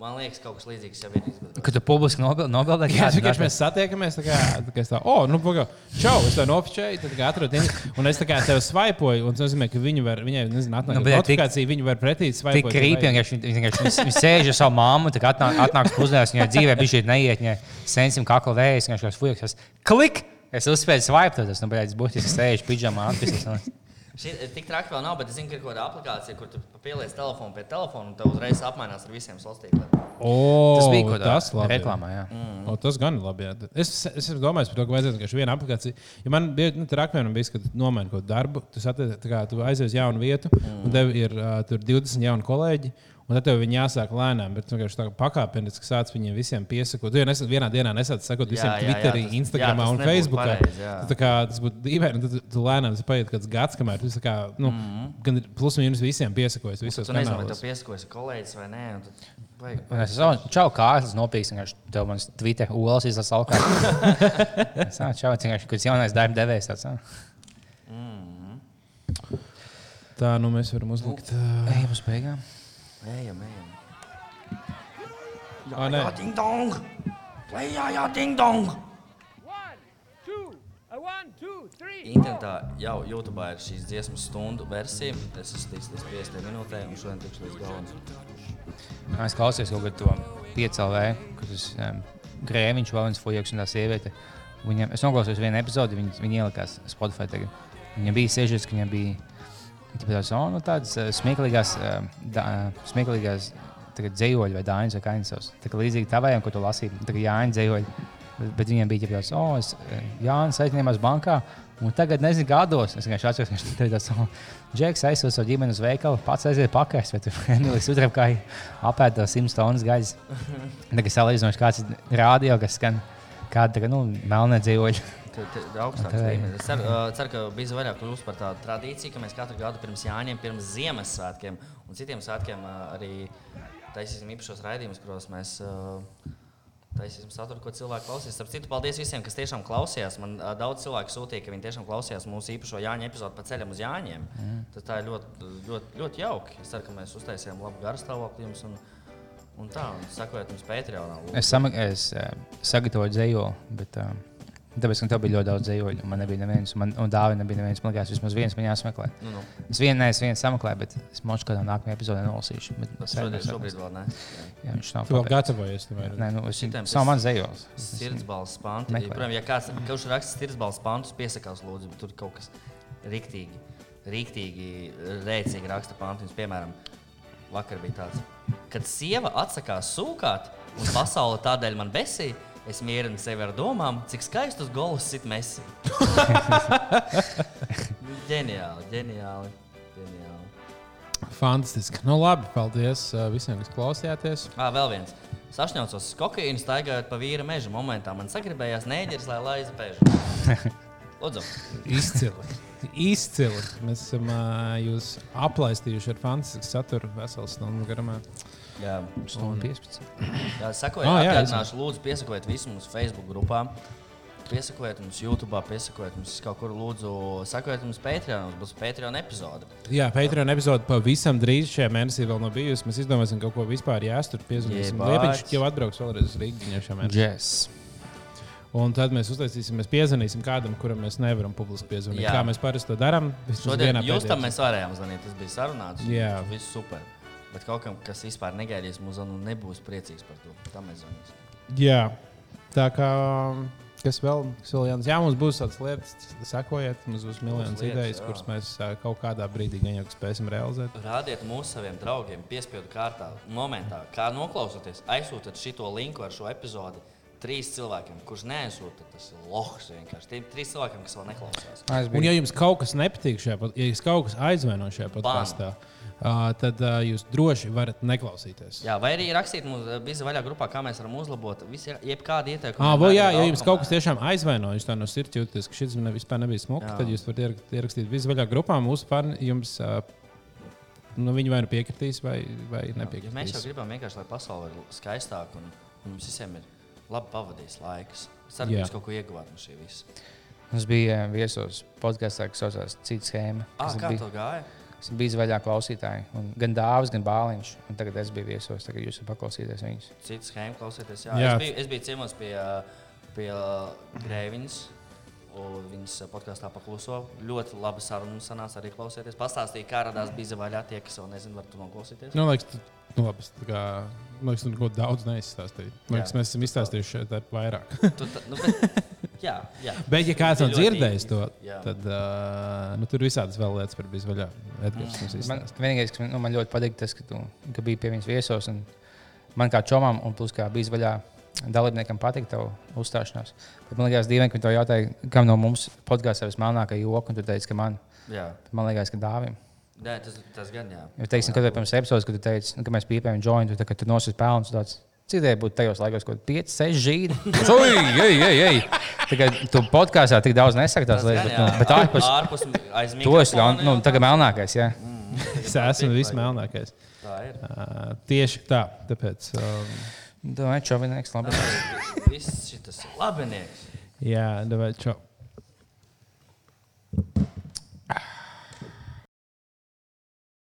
Man liekas, kaut kas līdzīgs jau ir izgudrots. Kad tu publiski nobildē, Jā, vienkārši mēs satiekamies. Tā kā, tā kā es tā, oh, nu, pagaidi, čau, es to nofočēju, tad kā atradu Tinder. Un es tā kā tev svaipoju, un tas nozīmē, ka viņi var, viņai, nezinu, atnāk Nu, tik- notifikācija, viņi var pretī Tik svaipot. krīpīgi, vienkārši viņi- vienkārši viņi sēž ar savu mammu, tad atnāk, atnāks pusdienas, viņai dzīvē bija šī neiet, viņai sensim kakla vējas, vienkārši kāds fujoks. Klik! Es uzspēju svaipot, tas, nu, es būtiski sēžu pidžamā atpūsties. Šī tik traki vēl nav, bet es zinu, ka ir kaut kāda aplikācija, kur tu pieliec telefonu pie telefona un tev uzreiz apmainās ar visiem. O, Tas bija kaut kādā labi. reklāmā, jā. Mm. O, tas gan ir labi. Jā. Es, es esmu domājis par to, ka vajadzētu vienkārši vienu aplikāciju. Ja man bija nu, rakstveidojums, bijis, ka tu nomaini kaut kādu darbu, tu, satiec, tā kā, tu aizies uz jaunu vietu, mm. un tev ir uh, tur 20 jauni kolēģi. Un tad tev viņi jāsāk lēnām, bet tu vienkārši tā kā pakāpeniski sāc viņiem visiem piesakot. Tu jau nesat, vienā dienā nesat sakot visiem Jā, jā, jā, Twitterī, tas- Instagramā jā, tas un Facebookā. Tu tā kā, tas būtu dīvaini, un tad tu- tu lēnām tas paiet kāds gads, kamēr tu kā, nu, mm -hmm. gan plus mīnus visiem piesakojies. Visos Tu nezini, vai tev piesakojas kolēģis vai nē. un tad Es saprotu, čau, kā tas nopīks. Vienkārši tev mans Twitter olas izlasa augā. Sā, čau, vienkārši kāds jaunais darba devējs. Tāds, ā. Tā, nu mēs varam uzlikt. Uh, Ejam uz beigām. Ejam, ejam. ah, nē. Jā, ding dong! Jā, jā, ding dong! Internetā jau YouTube ir šīs dziesmas stundu versija. Es esmu ticis līdz 50 minūtēm, un šodien tikšu līdz galam. Es klausījos kaut kādu to piecēlē, kur tas um, grēviņš, vēl viens fujaks un tā sieviete. Viņam, es noklausījos vienu epizodi, viņi, viņi ielikās Spotify. Tagad. Viņam bija sežas, ka viņam bija tādas, oh, nu, tādas uh, smieklīgās, uh, da, uh, smieklīgās dzējoļi vai dāņas vai kainsavs. Tā kā līdzīgi tavējiem, ko tu lasīji, tagad jāņa dzējoļi. Bet, viņiem bija tāds, oh, es eh, Jānis aizņēmās bankā. Un tagad nezinu, kādos. Es vienkārši atceros, ka viņš tur tāds - Džeks aizsūta savu ģimeni uz veikalu, pats aiziet pakaļ, bet Emīlis Udrēm kā apēda 100 tonnas gaisa. Tagad salīdzinoši kāds ir rādio, kas skan kāda tā kā, nu, melnē dzīvoļa. Augstāks līmenis. Es ceru, ceru, ka bija vairāk kļūst par tādu tradīciju, ka mēs katru gadu pirms Jāņiem, pirms Ziemassvētkiem un citiem svētkiem arī taisīsim īpašos raidījumus, kuros mēs taisīsim saturu, ko cilvēki klausīs. Starp citu, paldies visiem, kas tiešām klausījās. Man daudz cilvēku sūtīja, ka viņi tiešām klausījās mūsu īpašo Jāņa epizodu pa ceļam uz Jāņiem. Mm. Tas tā ir ļoti, ļoti, ļoti jauki. Es ceru, ka mēs uztaisījām labu garstāvokli jums. Un, un tā, un sekojiet mums Patreonā. lūdzu. Es, sama, es uh, sagatavoju dzējoli, bet uh, tāpēc, ka tev bija ļoti daudz dzējoļu, man nebija neviens, un man un dāvana nebija neviens. Man liekas, vismaz viens man jāsmeklē. Nu, nu. Es vienu, ne, es vienu sameklēju, bet es mošu kādā nākamajā epizodē nolasīšu. Bet, Šodien, šobrīd vēl ne. Jā, viņš nav Tu vēl gatavojies. Nē, nu, es Šitiem savu man dzējols. Sirdsbalsts pantu. Meklē. Protams, ja kāds kurš raksta sirdsbalsts pantus, piesakās, lūdzu, tur kaut kas riktīgi, riktīgi rēcīgi raksta pantus. Piemēram, vakar bija tāds, kad sieva atsakās sūkāt, un pasaule tādēļ man besīja. Es mierinu sevi ar domām, cik skaistus golus sit mesi. ģeniāli, ģeniāli, ģeniāli. Fantastiski. Nu, labi, paldies uh, visiem, kas klausījāties. Ah, vēl viens. Sašņaucos uz kokaīnu, staigājot pa vīra meža momentā. Man sagribējās neģeris, lai laizu pēžu. Lūdzu. Izcili. Izcili. Mēs esam uh, jūs aplaistījuši ar fantastisku saturu veselu stundu garumā. Jā, Stundu 15. jā sakojiet, Ah, oh, jā, atgādināšu, lūdzu, piesakojiet visu mūsu Facebook grupā. Piesakojiet mums YouTube, piesakojiet mums kaut kur, lūdzu, sakojiet mums Patreon. Mums būs Patreon epizode. Jā, Patreon epizode pavisam drīz šajā mēnesī vēl nav bijusi. Mēs izdomāsim kaut ko vispār jāstur. Piezvanīsim. Liepiņš jau atbrauks vēlreiz uz Rīgas šajā mēnesī. Jazz. Un tad mēs uztaisīsim, mēs piezvanīsim kādam, kuram mēs nevaram publiski piezvanīt. Jā. Kā mēs parasti to darām? Šodien jūs tam mēs varējām zvanīt. Tas bija sarunāts. Jā. Viss super. Bet kaut kam, kas vispār negaidīs mūsu zvanu, nebūs priecīgs par to. Tam mēs zvanīsim. Jā, tā kā. Kas vēl? Kas vēl Jānis? Jā, mums būs tādas lietas, sekojiet. Mums būs miljonus idejas, jā. kuras mēs kaut kādā brīdī gan jau spēsim realizēt. Rādiet mūsu saviem draugiem, piespiedu kārtā, momentā, kā noklausoties, aizsūtiet šo linku ar šo epizodi. Trīs cilvēkiem, kurš neaizsūta, tas ir lohs vienkārši. Tiem trīs cilvēkiem, kas vēl neklausās. Un, ja jums kaut kas nepatīk šajā, pod- ja jums kaut kas aizvaino šajā podkāstā, uh, tad uh, jūs droši varat neklausīties. Jā, vai arī rakstīt mums bija vaļā grupā, kā mēs varam uzlabot. Visi, jebkādi ieteikumi. Ah, vēl, jā, ja jums kaut kas tiešām aizvaino, jūs tā no sirds jūtaties, ka šis ne, vispār nebija smuki, tad jūs varat ierak- ierakstīt visvaļā grupā. Mūsu fani jums, uh, nu, viņi vai nu piekritīs, vai, vai Ja mēs jau nepiekritīs. gribam vienkārši, lai pasaule ir skaistāka un un mums visiem ir labi pavadījis laikus. Es ceru, ka jūs kaut ko ieguvāt no šī visa. Mums bija viesos podkāstā, kas saucās Cita schēma. Ah, kā bija, tev gāja? Kas bija vaļā klausītāji. Un gan dāvāts, gan bāliņš. Un tagad es biju viesos, tagad jūs varat paklausīties viņus. Cits schēma klausieties. Jā, Jā. Es, biju, es biju ciemos pie, pie Grēviņas. un Viņas podkāstā pakluso. Ļoti labi saruna sanāca arī klausieties. Pastāstīja, kā radās bija vaļā tie, kas vēl nezina, var to noklausīties. Nu, liekas, tu, nu, labi, tā kā, man liekas, tu neko daudz neizstāstīji. Man liekas, mēs esam izstāstījuši šeit vairāk. Tu, ta, nu, bet, jā, jā. Bet, ja kāds nav dzirdējis to, Jā. tad uh, nu, tur visādas vēl lietas par bijis vaļā. Edgars mums Man, vienīgais, kas man, nu, man ļoti patīk, tas, ka tu ka biji pie viņas viesos. un Man kā čomam, un plus kā bija vaļā dalībniekam, patīk tavu uzstāšanās. Bet man liekas, dīvaini, ka tu jautāji, kam no mums podkāstā ir vismelnākā joka, un tu teici, ka man, jā. man liekas, ka dāvim. Nē, tas, tas gan jā. Jo, teiksim, kad pirms epizodes, kad tu teici, nu, ka mēs pīpējam jointu, tad, kad tu nosis pelnus, tāds cik tie būtu tajos laikos, kaut kādi 5, 6 žīdi. Ui, ej, ej, ej. Tagad tu podkāstā tik daudz nesaki tās Tas lietas, bet, nu, bet ārpus ārpus to es jau, nu, tagad melnākais, jā. Es esmu vismelnākais. Tā ir. Uh, tieši tā. Tāpēc, um, Domāju, čovinieks, labi. Viss šis labinieks. jā, davai, čau.